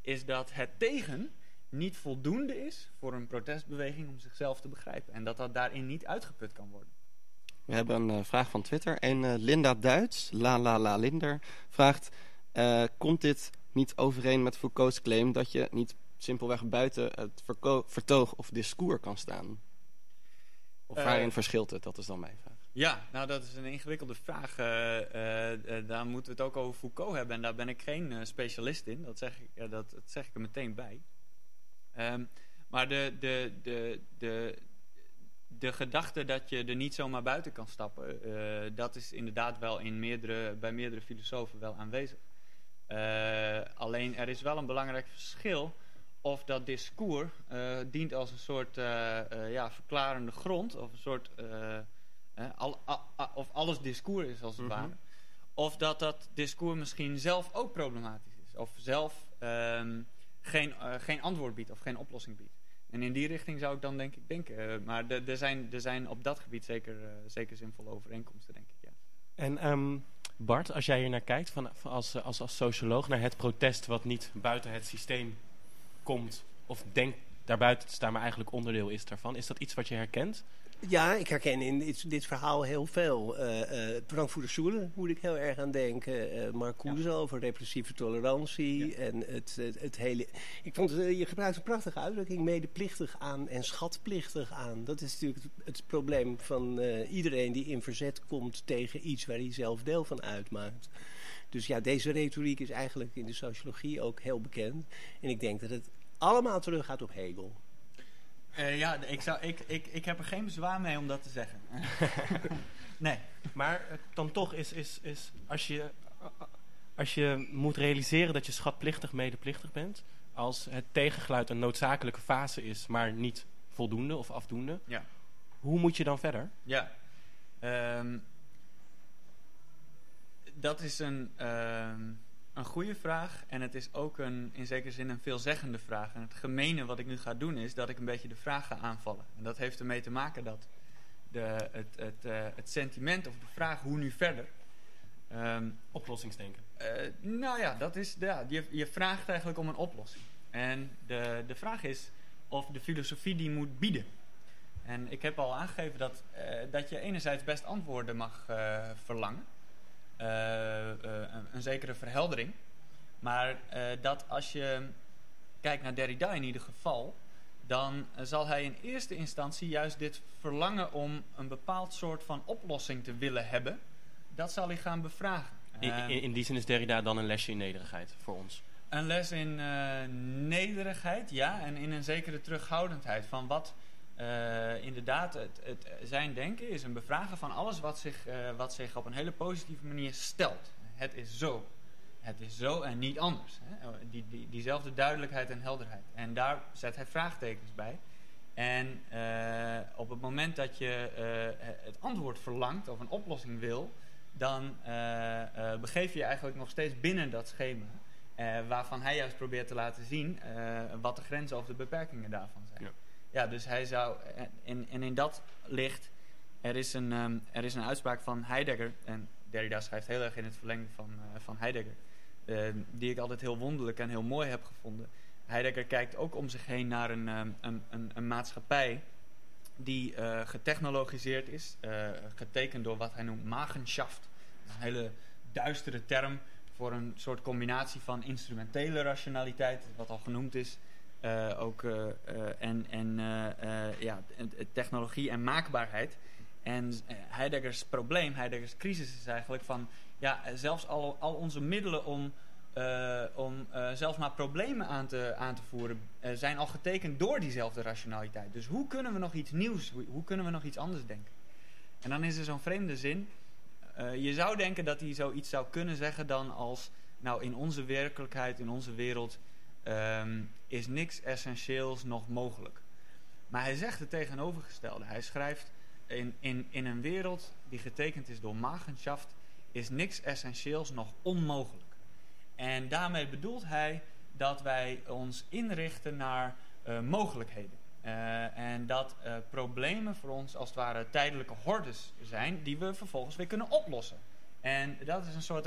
is dat het tegen niet voldoende is voor een protestbeweging om zichzelf te begrijpen. En dat dat daarin niet uitgeput kan worden. We hebben een eh, vraag van Twitter. En eh, Linda Duits, la la la Linder, vraagt... eh, komt dit niet overeen met Foucault's claim dat je niet simpelweg buiten het vertoog of discours kan staan? Of waarin verschilt het? Dat is dan mijn vraag. Ja, nou dat is een ingewikkelde vraag. Daar moeten we het ook over Foucault hebben. En daar ben ik geen specialist in. Dat zeg ik, dat, dat zeg ik er meteen bij. Ehm, maar de, de, de, de, de gedachte dat je er niet zomaar buiten kan stappen... eh, dat is inderdaad wel in meerdere, bij meerdere filosofen wel aanwezig. Eh, alleen er is wel een belangrijk verschil of dat discours eh, dient als een soort ja, verklarende grond... of een soort... Hè, al, a- a- of alles discours is als het Mhm. ware. Of dat dat discours misschien zelf ook problematisch is. Of zelf ehm, geen, geen antwoord biedt of geen oplossing biedt. En in die richting zou ik dan denk ik denken. Eh, maar er zijn, er zijn op dat gebied zeker, eh, zeker zinvolle overeenkomsten, denk ik. Ja. En ehm, Bart, als jij hier naar kijkt, van, als, als, als socioloog, naar het protest wat niet buiten het systeem komt, of denkt daarbuiten te staan, maar eigenlijk onderdeel is daarvan. Is dat iets wat je herkent? Ja, ik herken in dit, dit verhaal heel veel. Uh, uh, Schule moet ik heel erg aan denken. Uh, Marcuse ja. over repressieve tolerantie. Ja. En het, het, het, hele... Ik vond het, je gebruikt een prachtige uitdrukking. Medeplichtig aan en schatplichtig aan. Dat is natuurlijk het, het probleem van iedereen die in verzet komt tegen iets waar hij zelf deel van uitmaakt. Dus ja, deze retoriek is eigenlijk in de sociologie ook heel bekend. En ik denk dat het allemaal teruggaat op Hegel. Uh, ja, ik, zou, ik, ik, ik heb er geen bezwaar mee om dat te zeggen. nee. Maar uh, dan toch is, is, is als, je, als je moet realiseren dat je schatplichtig medeplichtig bent, als het tegengeluid een noodzakelijke fase is, maar niet voldoende of afdoende, ja. hoe moet je dan verder? Ja, um, dat is een, um, een goede vraag en het is ook een, in zekere zin een veelzeggende vraag. En het gemene wat ik nu ga doen is dat ik een beetje de vraag ga aanvallen. En dat heeft ermee te maken dat de, het, het, uh, het sentiment of de vraag hoe nu verder... Um, Oplossingsdenken. Uh, nou ja, dat is, ja je, je vraagt eigenlijk om een oplossing. En de, de vraag is of de filosofie die moet bieden. En ik heb al aangegeven dat, uh, dat je enerzijds best antwoorden mag verlangen. Uh, uh, een, een, zekere verheldering. Maar uh, dat als je kijkt naar Derrida in ieder geval, dan zal hij in eerste instantie juist dit verlangen om een bepaald soort van oplossing te willen hebben, dat zal hij gaan bevragen. In, in, in die zin is Derrida dan een lesje in nederigheid voor ons? Een les in nederigheid, ja, en in een zekere terughoudendheid van wat uh, inderdaad, het, zijn denken is een bevragen van alles wat zich, uh, wat zich op een hele positieve manier stelt. Het is zo. Het is zo en niet anders. Hè? Die, die, diezelfde duidelijkheid en helderheid. En daar zet hij vraagtekens bij. En uh, op het moment dat je het antwoord verlangt of een oplossing wil, dan begeef je je eigenlijk nog steeds binnen dat schema. waarvan hij juist probeert te laten zien wat de grenzen of de beperkingen daarvan zijn. Ja. Dus hij zou, en, en in dat licht, er is, een, um, er is een uitspraak van Heidegger, en Derrida schrijft heel erg in het verlengde van, uh, van Heidegger, uh, die ik altijd heel wonderlijk en heel mooi heb gevonden. Heidegger kijkt ook om zich heen naar een, um, een, een, een, maatschappij die uh, getechnologiseerd is, getekend door wat hij noemt magenschaft. Dat is een hele duistere term voor een soort combinatie van instrumentele rationaliteit, wat al genoemd is, ook, uh, uh, en en ja, technologie en maakbaarheid. En Heideggers probleem, Heideggers crisis is eigenlijk van... ja, zelfs al, al onze middelen om, om zelfs maar problemen aan te, aan te voeren... zijn al getekend door diezelfde rationaliteit. Dus hoe kunnen we nog iets nieuws, hoe, kunnen we nog iets anders denken? En dan is er zo'n vreemde zin... je zou denken dat hij zoiets zou kunnen zeggen dan als... nou, in onze werkelijkheid, in onze wereld... Um, is niks essentieels nog mogelijk. Maar hij zegt het tegenovergestelde. Hij schrijft, in, in, in een wereld die getekend is door magenschaft, is niks essentieels nog onmogelijk. En daarmee bedoelt hij dat wij ons inrichten naar uh, mogelijkheden. Uh, en dat uh, problemen voor ons als het ware tijdelijke hordes zijn die we vervolgens weer kunnen oplossen. En dat is een soort...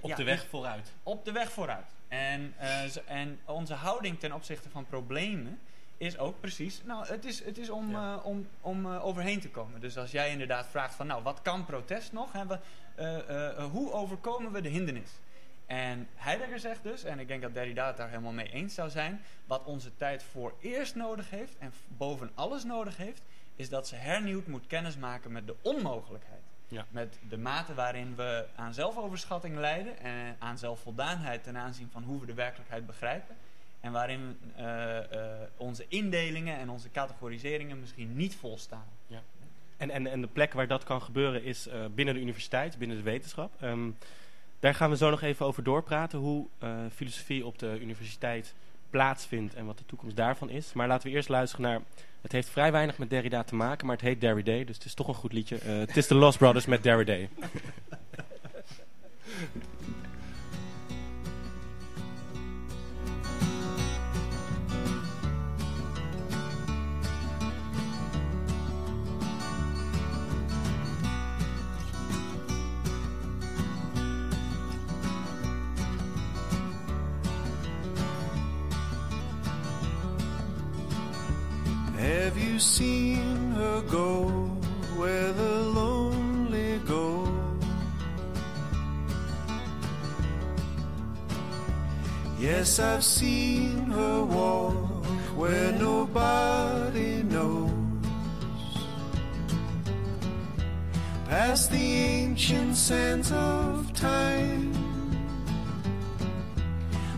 Op ja, de weg vooruit. Op de weg vooruit. En, uh, en onze houding ten opzichte van problemen is ook precies... Nou, het is, het is om, ja. uh, om, om overheen te komen. Dus als jij inderdaad vraagt van... Nou, wat kan protest nog? Hè, we, hoe overkomen we de hindernis? En Heidegger zegt dus, en ik denk dat Derrida het daar helemaal mee eens zou zijn... Wat onze tijd voor eerst nodig heeft en boven alles nodig heeft... is dat ze hernieuwd moet kennismaken met de onmogelijkheid. Ja. Met de mate waarin we aan zelfoverschatting lijden en aan zelfvoldaanheid ten aanzien van hoe we de werkelijkheid begrijpen. En waarin uh, uh, onze indelingen en onze categoriseringen misschien niet volstaan. Ja. En, en, en de plek waar dat kan gebeuren is uh, binnen de universiteit, binnen de wetenschap. Um, daar gaan we zo nog even over doorpraten, hoe filosofie op de universiteit plaatsvindt en wat de toekomst daarvan is. Maar laten we eerst luisteren naar... Het heeft vrij weinig met Derrida te maken, maar het heet Derry Day, dus het is toch een goed liedje. Uh, het is de Lost Brothers met Derry Have you seen her go where the lonely go? Yes, I've seen her walk where nobody knows. Past the ancient sands of time,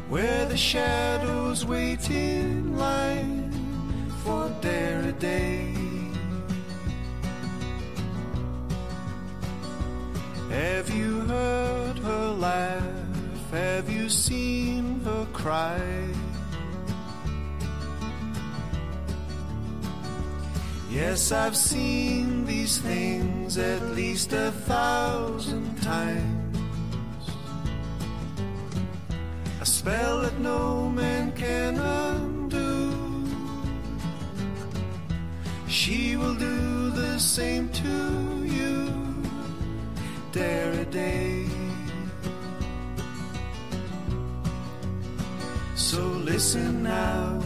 where the shadows wait in line for a day. Have you heard her laugh? Have you seen her cry? Yes, I've seen these things at least a thousand times. A spell that no man can undo. She will do the same to you. Dare a day. So listen now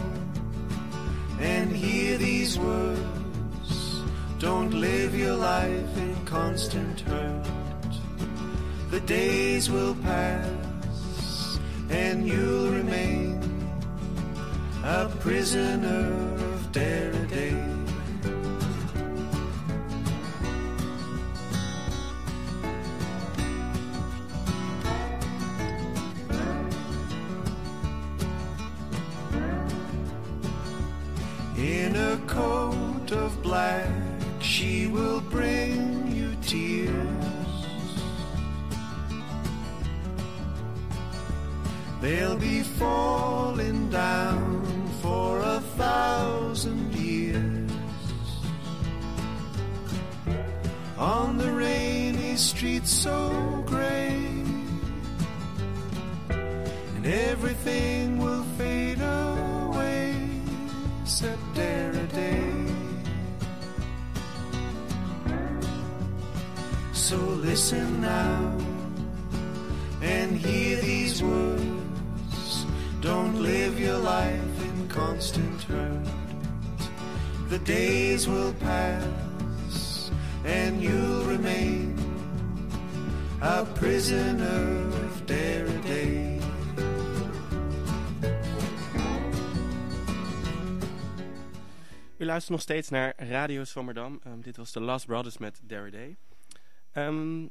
and hear these words. Don't live your life in constant hurt. The days will pass and you'll remain a prisoner of dare They'll be falling down for a thousand years. On the rainy street so gray, and everything will fade away except dare a day. So listen now and hear these words. Don't live your life in constant hurt. The days will pass and you'll remain a prisoner of day. U luistert nog steeds naar Radio Zwammerdam. Ehm, dit was The Last Brothers met Derrida. Ehm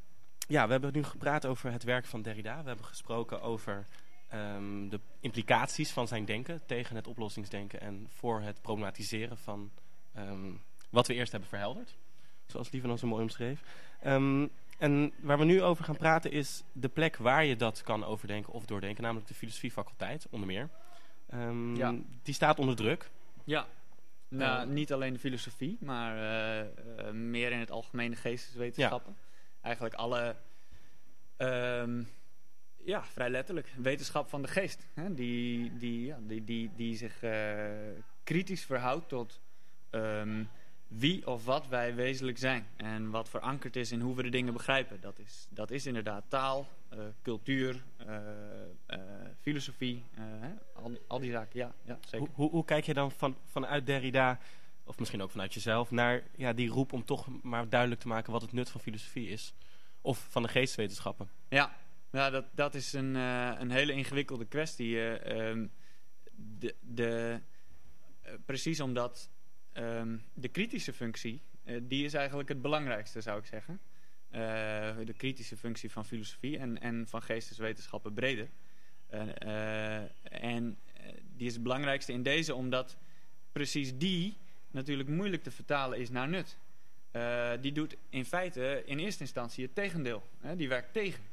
ja, we hebben nu gepraat over het werk van Derrida. We hebben gesproken over ehm, de implicaties van zijn denken tegen het oplossingsdenken en voor het problematiseren van ehm, wat we eerst hebben verhelderd. Zoals Lieven al zo mooi omschreef. Ehm, en waar we nu over gaan praten is de plek waar je dat kan overdenken of doordenken, namelijk de filosofiefaculteit, onder meer. Ja. Die staat onder druk. Ja. Nou, niet alleen de filosofie, maar eh, eh, meer in het algemene geesteswetenschappen. Eigenlijk alle, ja, vrij letterlijk, wetenschap van de geest. Hè? Die, die, ja, die, die, die zich eh, kritisch verhoudt tot ehm, wie of wat wij wezenlijk zijn. En wat verankerd is in hoe we de dingen begrijpen. Dat is, dat is inderdaad taal, eh, cultuur, eh, filosofie, hè? Al, die, al die zaken. Ja, ja zeker. Hoe, hoe, kijk je dan van, vanuit Derrida, of misschien ook vanuit jezelf, naar ja, die roep om toch maar duidelijk te maken wat het nut van filosofie is? Of van de geesteswetenschappen? Ja, ja dat, dat is een, eh, een hele ingewikkelde kwestie. eh, ehm, de, de, eh, precies omdat ehm, de kritische functie, die is eigenlijk het belangrijkste zou ik zeggen. De kritische functie van filosofie en, en van geesteswetenschappen breder. En die is het belangrijkste in deze omdat precies die natuurlijk moeilijk te vertalen is naar nut. Die doet in feite in eerste instantie het tegendeel. Hè? Die werkt tegen.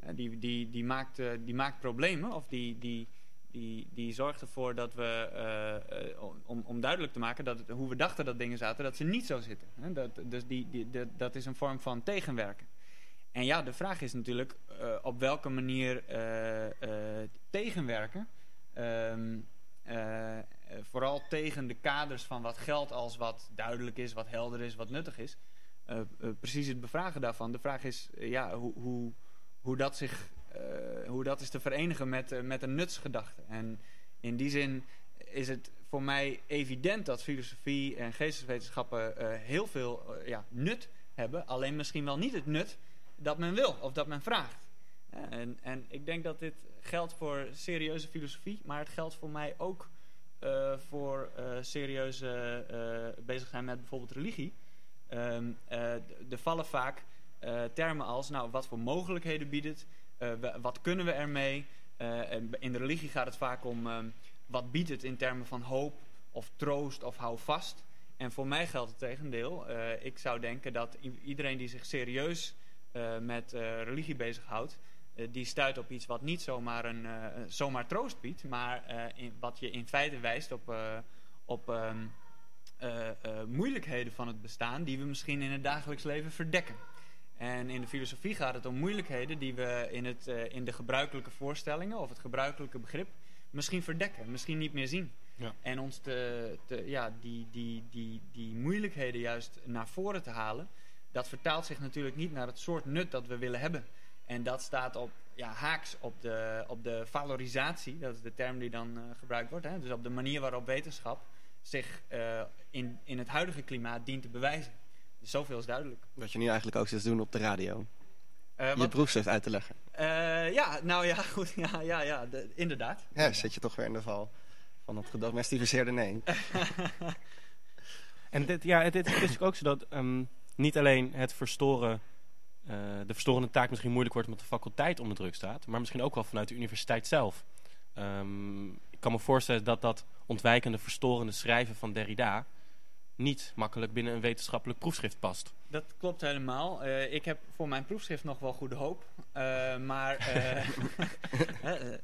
Hè, die, die, die, maakt, eh, die maakt problemen of die, die, die, die zorgt ervoor dat we, eh, eh, om, om duidelijk te maken dat hoe we dachten dat dingen zaten, dat ze niet zo zitten. Dat, dus die, die, dat- dat is een vorm van tegenwerken. En ja, de vraag is natuurlijk eh, op welke manier eh, eh, tegenwerken. ehm, eh, eh, vooral tegen de kaders van wat geldt als wat duidelijk is, wat helder is, wat nuttig is. Eh, eh, precies het bevragen daarvan. De vraag is eh, ja, hoe, hoe, dat zich, eh, hoe dat is te verenigen met, eh, met een nutsgedachte. En in die zin is het voor mij evident dat filosofie en geesteswetenschappen eh, heel veel ja, nut hebben. Alleen misschien wel niet het nut dat men wil of dat men vraagt. En, en ik denk dat dit geldt voor serieuze filosofie, maar het geldt voor mij ook voor serieuze bezig zijn met bijvoorbeeld religie. D- er vallen vaak eh, termen als, nou, wat voor mogelijkheden biedt het? Eh, wat kunnen we ermee? En in de religie gaat het vaak om, ehm, wat biedt het in termen van hoop of troost of hou vast? En voor mij geldt het tegendeel. Ik zou denken dat iedereen die zich serieus met religie bezighoudt, die stuit op iets wat niet zomaar, een, zomaar troost biedt, maar in, wat je in feite wijst op, op ehm, eh, eh, moeilijkheden van het bestaan die we misschien in het dagelijks leven verdekken. En in de filosofie gaat het om moeilijkheden die we in, het, eh, in de gebruikelijke voorstellingen of het gebruikelijke begrip misschien verdekken, misschien niet meer zien. Ja. En ons te, te, ja, die, die, die, die moeilijkheden juist naar voren te halen, dat vertaalt zich natuurlijk niet naar het soort nut dat we willen hebben. En dat staat op, ja, haaks op de, op de valorisatie, dat is de term die dan eh, gebruikt wordt. Hè? Dus op de manier waarop wetenschap zich eh, in, in het huidige klimaat dient te bewijzen. Zoveel is duidelijk. Wat je nu eigenlijk ook zit te doen op de radio. Eh, Je proefschrift uit te leggen. eh, ja, nou ja, goed. Ja, ja, ja de- inderdaad. Ja, zit je toch weer in de val van het gedomesticeerde nee. En dit, ja, het, het is natuurlijk ook zo dat ehm, niet alleen het verstoren, eh, de verstorende taak misschien moeilijk wordt omdat de faculteit onder druk staat, maar misschien ook wel vanuit de universiteit zelf. Ehm, ik kan me voorstellen dat dat ontwijkende, verstorende schrijven van Derrida niet makkelijk binnen een wetenschappelijk proefschrift past. Dat klopt helemaal. Eh, ik heb voor mijn proefschrift nog wel goede hoop. Eh, maar, eh,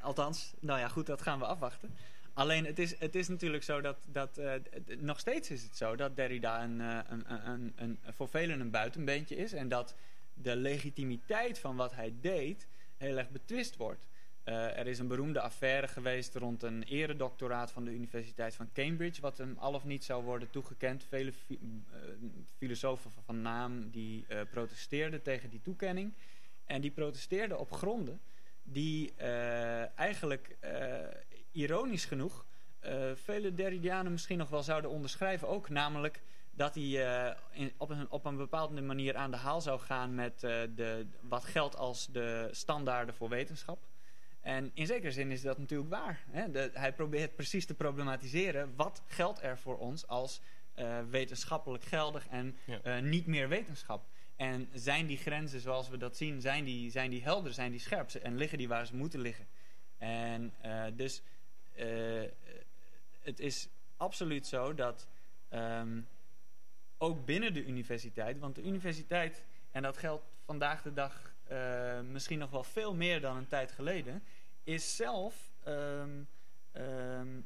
althans, nou ja, goed, dat gaan we afwachten. Alleen, het is, het is natuurlijk zo dat, dat eh, nog steeds is het zo dat Derrida een, een, een, een, een, voor velen een buitenbeentje is. En dat de legitimiteit van wat hij deed heel erg betwist wordt. Eh, er is een beroemde affaire geweest rond een eredoctoraat van de Universiteit van Cambridge, wat hem al of niet zou worden toegekend. Vele fi- eh, filosofen van naam die eh, protesteerden tegen die toekenning. En die protesteerden op gronden die eigenlijk, ironisch genoeg, vele Derridianen misschien nog wel zouden onderschrijven ook. Namelijk dat hij op, een, op een bepaalde manier aan de haal zou gaan met de, wat geldt als de standaarden voor wetenschap. En in zekere zin is dat natuurlijk waar. Hè? De, hij probeert precies te problematiseren wat geldt er voor ons als eh, wetenschappelijk geldig en Ja. eh, niet meer wetenschap. En zijn die grenzen zoals we dat zien, zijn die, zijn die helder, zijn die scherp en liggen die waar ze moeten liggen. En eh, dus het is absoluut zo dat ehm, ook binnen de universiteit, want de universiteit, en dat geldt vandaag de dag eh, misschien nog wel veel meer dan een tijd geleden, is zelf ehm, ehm,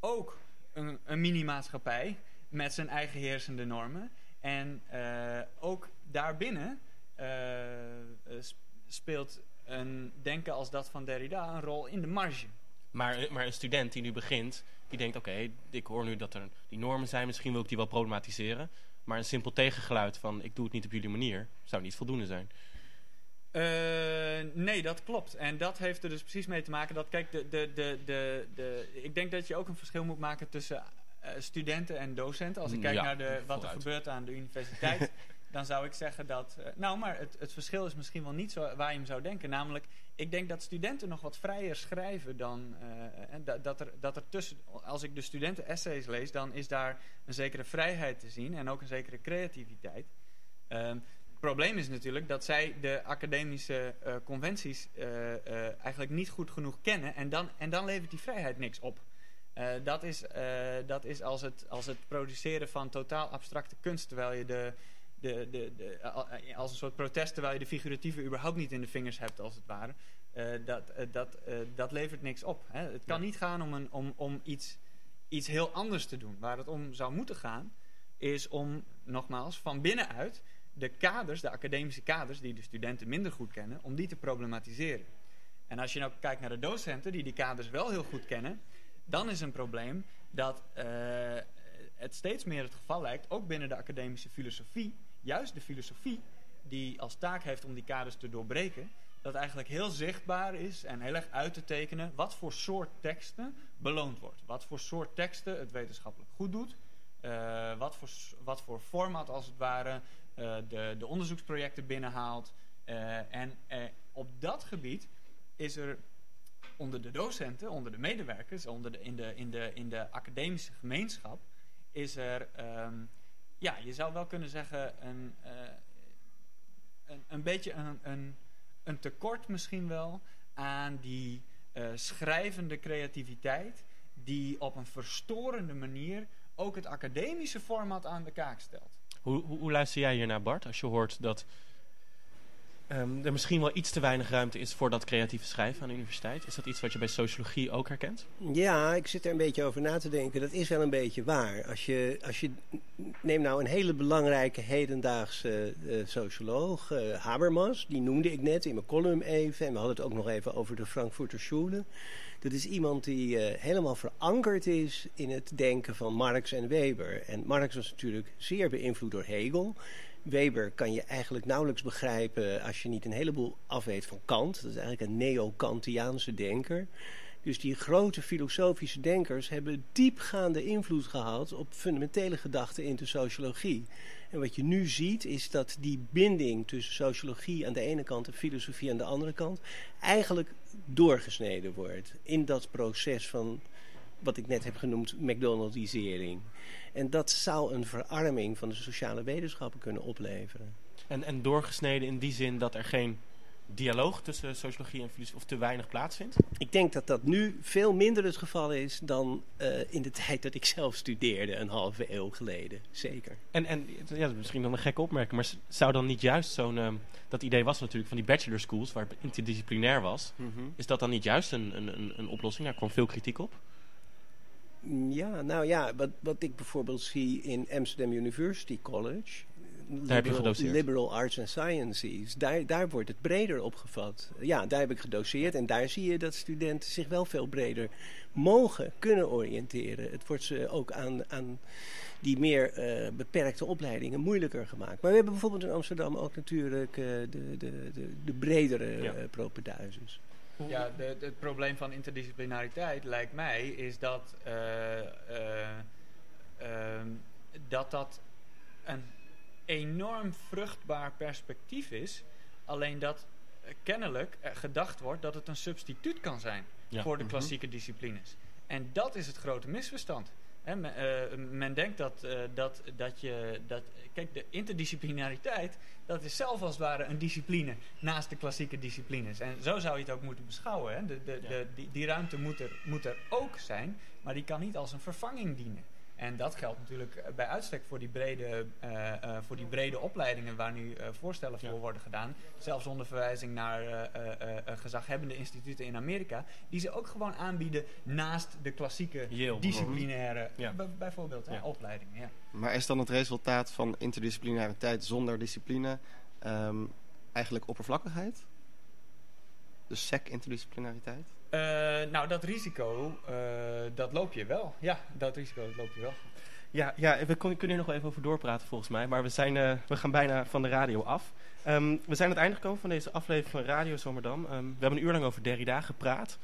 ook een, een mini-maatschappij met zijn eigen heersende normen. En eh, ook daarbinnen eh, sp- speelt een denken als dat van Derrida een rol in de marge. Maar, maar een student die nu begint, die denkt: oké, ik hoor nu dat er die normen zijn, misschien wil ik die wel problematiseren. Maar een simpel tegengeluid van: ik doe het niet op jullie manier, zou niet voldoende zijn. Eh, nee, dat klopt. En dat heeft er dus precies mee te maken dat, kijk, de, de, de, de, de, ik denk dat je ook een verschil moet maken tussen eh, studenten en docenten. Als ik kijk Ja, naar de, wat er gebeurt aan de universiteit, dan zou ik zeggen dat. eh, nou, maar het, het verschil is misschien wel niet zo waar je hem zou denken. Namelijk, ik denk dat studenten nog wat vrijer schrijven dan. dat, dat, er, dat er tussen. Als ik de studenten essays lees, dan is daar een zekere vrijheid te zien en ook een zekere creativiteit. Ehm, probleem is natuurlijk dat zij de academische eh, conventies eh, eh, eigenlijk niet goed genoeg kennen. En dan, en dan levert die vrijheid niks op. Dat is, dat is als, het, als het produceren van totaal abstracte kunst, terwijl je de, de, de, de, als een soort protest, terwijl je de figuratieve überhaupt niet in de vingers hebt, als het ware. Dat, dat, dat levert niks op. Hè. Het kan Ja. niet gaan om, een, om, om iets, iets heel anders te doen. Waar het om zou moeten gaan, is om, nogmaals, van binnenuit de kaders, de academische kaders, die de studenten minder goed kennen, om die te problematiseren. En als je nou kijkt naar de docenten, die die kaders wel heel goed kennen, dan is een probleem dat eh, het steeds meer het geval lijkt, ook binnen de academische filosofie, juist de filosofie, die als taak heeft om die kaders te doorbreken, dat eigenlijk heel zichtbaar is en heel erg uit te tekenen wat voor soort teksten beloond wordt. Wat voor soort teksten het wetenschappelijk goed doet. eh, wat, voor, wat voor format als het ware de, de onderzoeksprojecten binnenhaalt. Eh, en eh, op dat gebied is er onder de docenten, onder de medewerkers, onder de, in, de, in, de, in de academische gemeenschap, is er, ehm, ja, je zou wel kunnen zeggen, een, eh, een, een beetje een, een, een tekort misschien wel aan die eh, schrijvende creativiteit, die op een verstorende manier ook het academische format aan de kaak stelt. Hoe, hoe, luister jij hier naar Bart als je hoort dat ehm, er misschien wel iets te weinig ruimte is voor dat creatieve schrijven aan de universiteit? Is dat iets wat je bij sociologie ook herkent? Ja, ik zit er een beetje over na te denken. Dat is wel een beetje waar. Als je, als je neem nou een hele belangrijke hedendaagse eh, socioloog, eh, Habermas, die noemde ik net in mijn column even. En we hadden het ook nog even over de Frankfurter Schule. Dat is iemand die eh, helemaal verankerd is in het denken van Marx en Weber. En Marx was natuurlijk zeer beïnvloed door Hegel. Weber kan je eigenlijk nauwelijks begrijpen als je niet een heleboel afweet van Kant. Dat is eigenlijk een neo-Kantiaanse denker. Dus die grote filosofische denkers hebben diepgaande invloed gehad op fundamentele gedachten in de sociologie. En wat je nu ziet is dat die binding tussen sociologie aan de ene kant en filosofie aan de andere kant eigenlijk doorgesneden wordt in dat proces van wat ik net heb genoemd McDonaldisering. En dat zou een verarming van de sociale wetenschappen kunnen opleveren. En, en doorgesneden in die zin dat er geen dialoog tussen sociologie en filosofie of te weinig plaatsvindt? Ik denk dat dat nu veel minder het geval is dan eh, in de tijd dat ik zelf studeerde, een halve eeuw geleden. Zeker. En, en ja, misschien dan een gekke opmerking, maar zou dan niet juist zo'n... ehm, dat idee was natuurlijk van die bachelor schools, waar het interdisciplinair was. Is dat dan niet juist een, een, een, een oplossing? Daar kwam veel kritiek op. Ja, nou ja, wat, wat ik bijvoorbeeld zie in Amsterdam University College. Daar heb je gedoseerd. Liberal Arts and Sciences. Daar, daar wordt het breder opgevat. Ja, daar heb ik gedoseerd. En daar zie je dat studenten zich wel veel breder mogen kunnen oriënteren. Het wordt ze ook aan, aan die meer eh, beperkte opleidingen moeilijker gemaakt. Maar we hebben bijvoorbeeld in Amsterdam ook natuurlijk eh, de, de, de, de bredere Ja. eh. Ja, de, de- het probleem van interdisciplinariteit lijkt mij is dat eh, eh, ehm, dat, dat een enorm vruchtbaar perspectief is. Alleen dat eh, kennelijk gedacht wordt dat het een substituut kan zijn Ja. voor de Mhm. klassieke disciplines. En dat is het grote misverstand. Hè, men, eh, men denkt dat, eh, dat, dat je. Dat, kijk, de interdisciplinariteit. dat is zelf als het ware een discipline. naast de klassieke disciplines. En zo zou je het ook moeten beschouwen. Hè. De, de, Ja. de, die, die ruimte moet er, moet er ook zijn. maar die kan niet als een vervanging dienen. En dat geldt natuurlijk eh, bij uitstek voor die brede, eh, eh, voor die brede opleidingen waar nu eh, voorstellen voor Ja. worden gedaan. Zelfs onder verwijzing naar eh, eh, eh, eh, gezaghebbende instituten in Amerika. Die ze ook gewoon aanbieden naast de klassieke Yale disciplinaire, Ja. bijvoorbeeld Ja. opleidingen. Ja. Maar is dan het resultaat van interdisciplinariteit zonder discipline ehm, eigenlijk oppervlakkigheid? Dus sec Eh, nou, dat risico, eh, dat loop je wel. Ja, dat risico dat loop je wel. Ja, ja we kunnen hier nog wel even over doorpraten volgens mij. Maar we, zijn, eh, we gaan bijna van de radio af. Ehm, we zijn aan het einde gekomen van deze aflevering van Radio Zomerdam. Ehm, we hebben een uur lang over Derrida gepraat.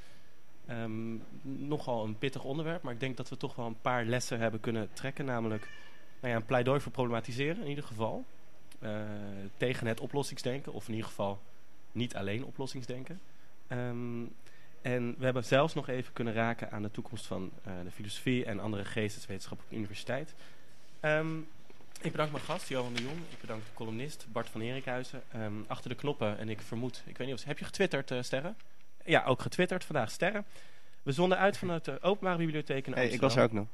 Ehm, nogal een pittig onderwerp, maar ik denk dat we toch wel een paar lessen hebben kunnen trekken. Namelijk nou ja, een pleidooi voor problematiseren in ieder geval. Tegen het oplossingsdenken, of in ieder geval niet alleen oplossingsdenken. Ehm, en we hebben zelfs nog even kunnen raken aan de toekomst van eh, de filosofie en andere geesteswetenschappen op de universiteit. Ehm, ik bedank mijn gast, Johan de Jong. Ik bedank de columnist Bart van Herikhuizen. Ehm, achter de knoppen, en ik vermoed, ik weet niet of heb je getwitterd, eh, Sterren? Ja, ook getwitterd vandaag, Sterren. We zonden uit vanuit de Openbare Bibliotheek in Hey, Amsterdam. ik was er ook nog.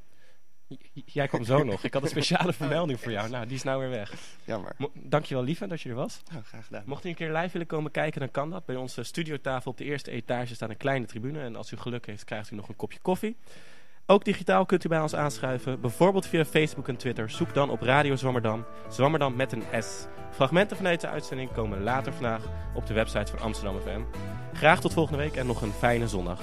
Jij kwam zo nog. Ik had een speciale vermelding voor jou. Nou, die is nou weer weg. Jammer. Mo- Dankjewel, lieve, dat je er was. Nou, graag gedaan. Mocht u een keer live willen komen kijken, dan kan dat. Bij onze studiotafel op de eerste etage staat een kleine tribune. En als u geluk heeft, krijgt u nog een kopje koffie. Ook digitaal kunt u bij ons aanschuiven. Bijvoorbeeld via Facebook en Twitter. Zoek dan op Radio Zwammerdam. Zwammerdam met een S. Fragmenten van deze uitzending komen later vandaag op de website van Amsterdam FM. Graag tot volgende week en nog een fijne zondag.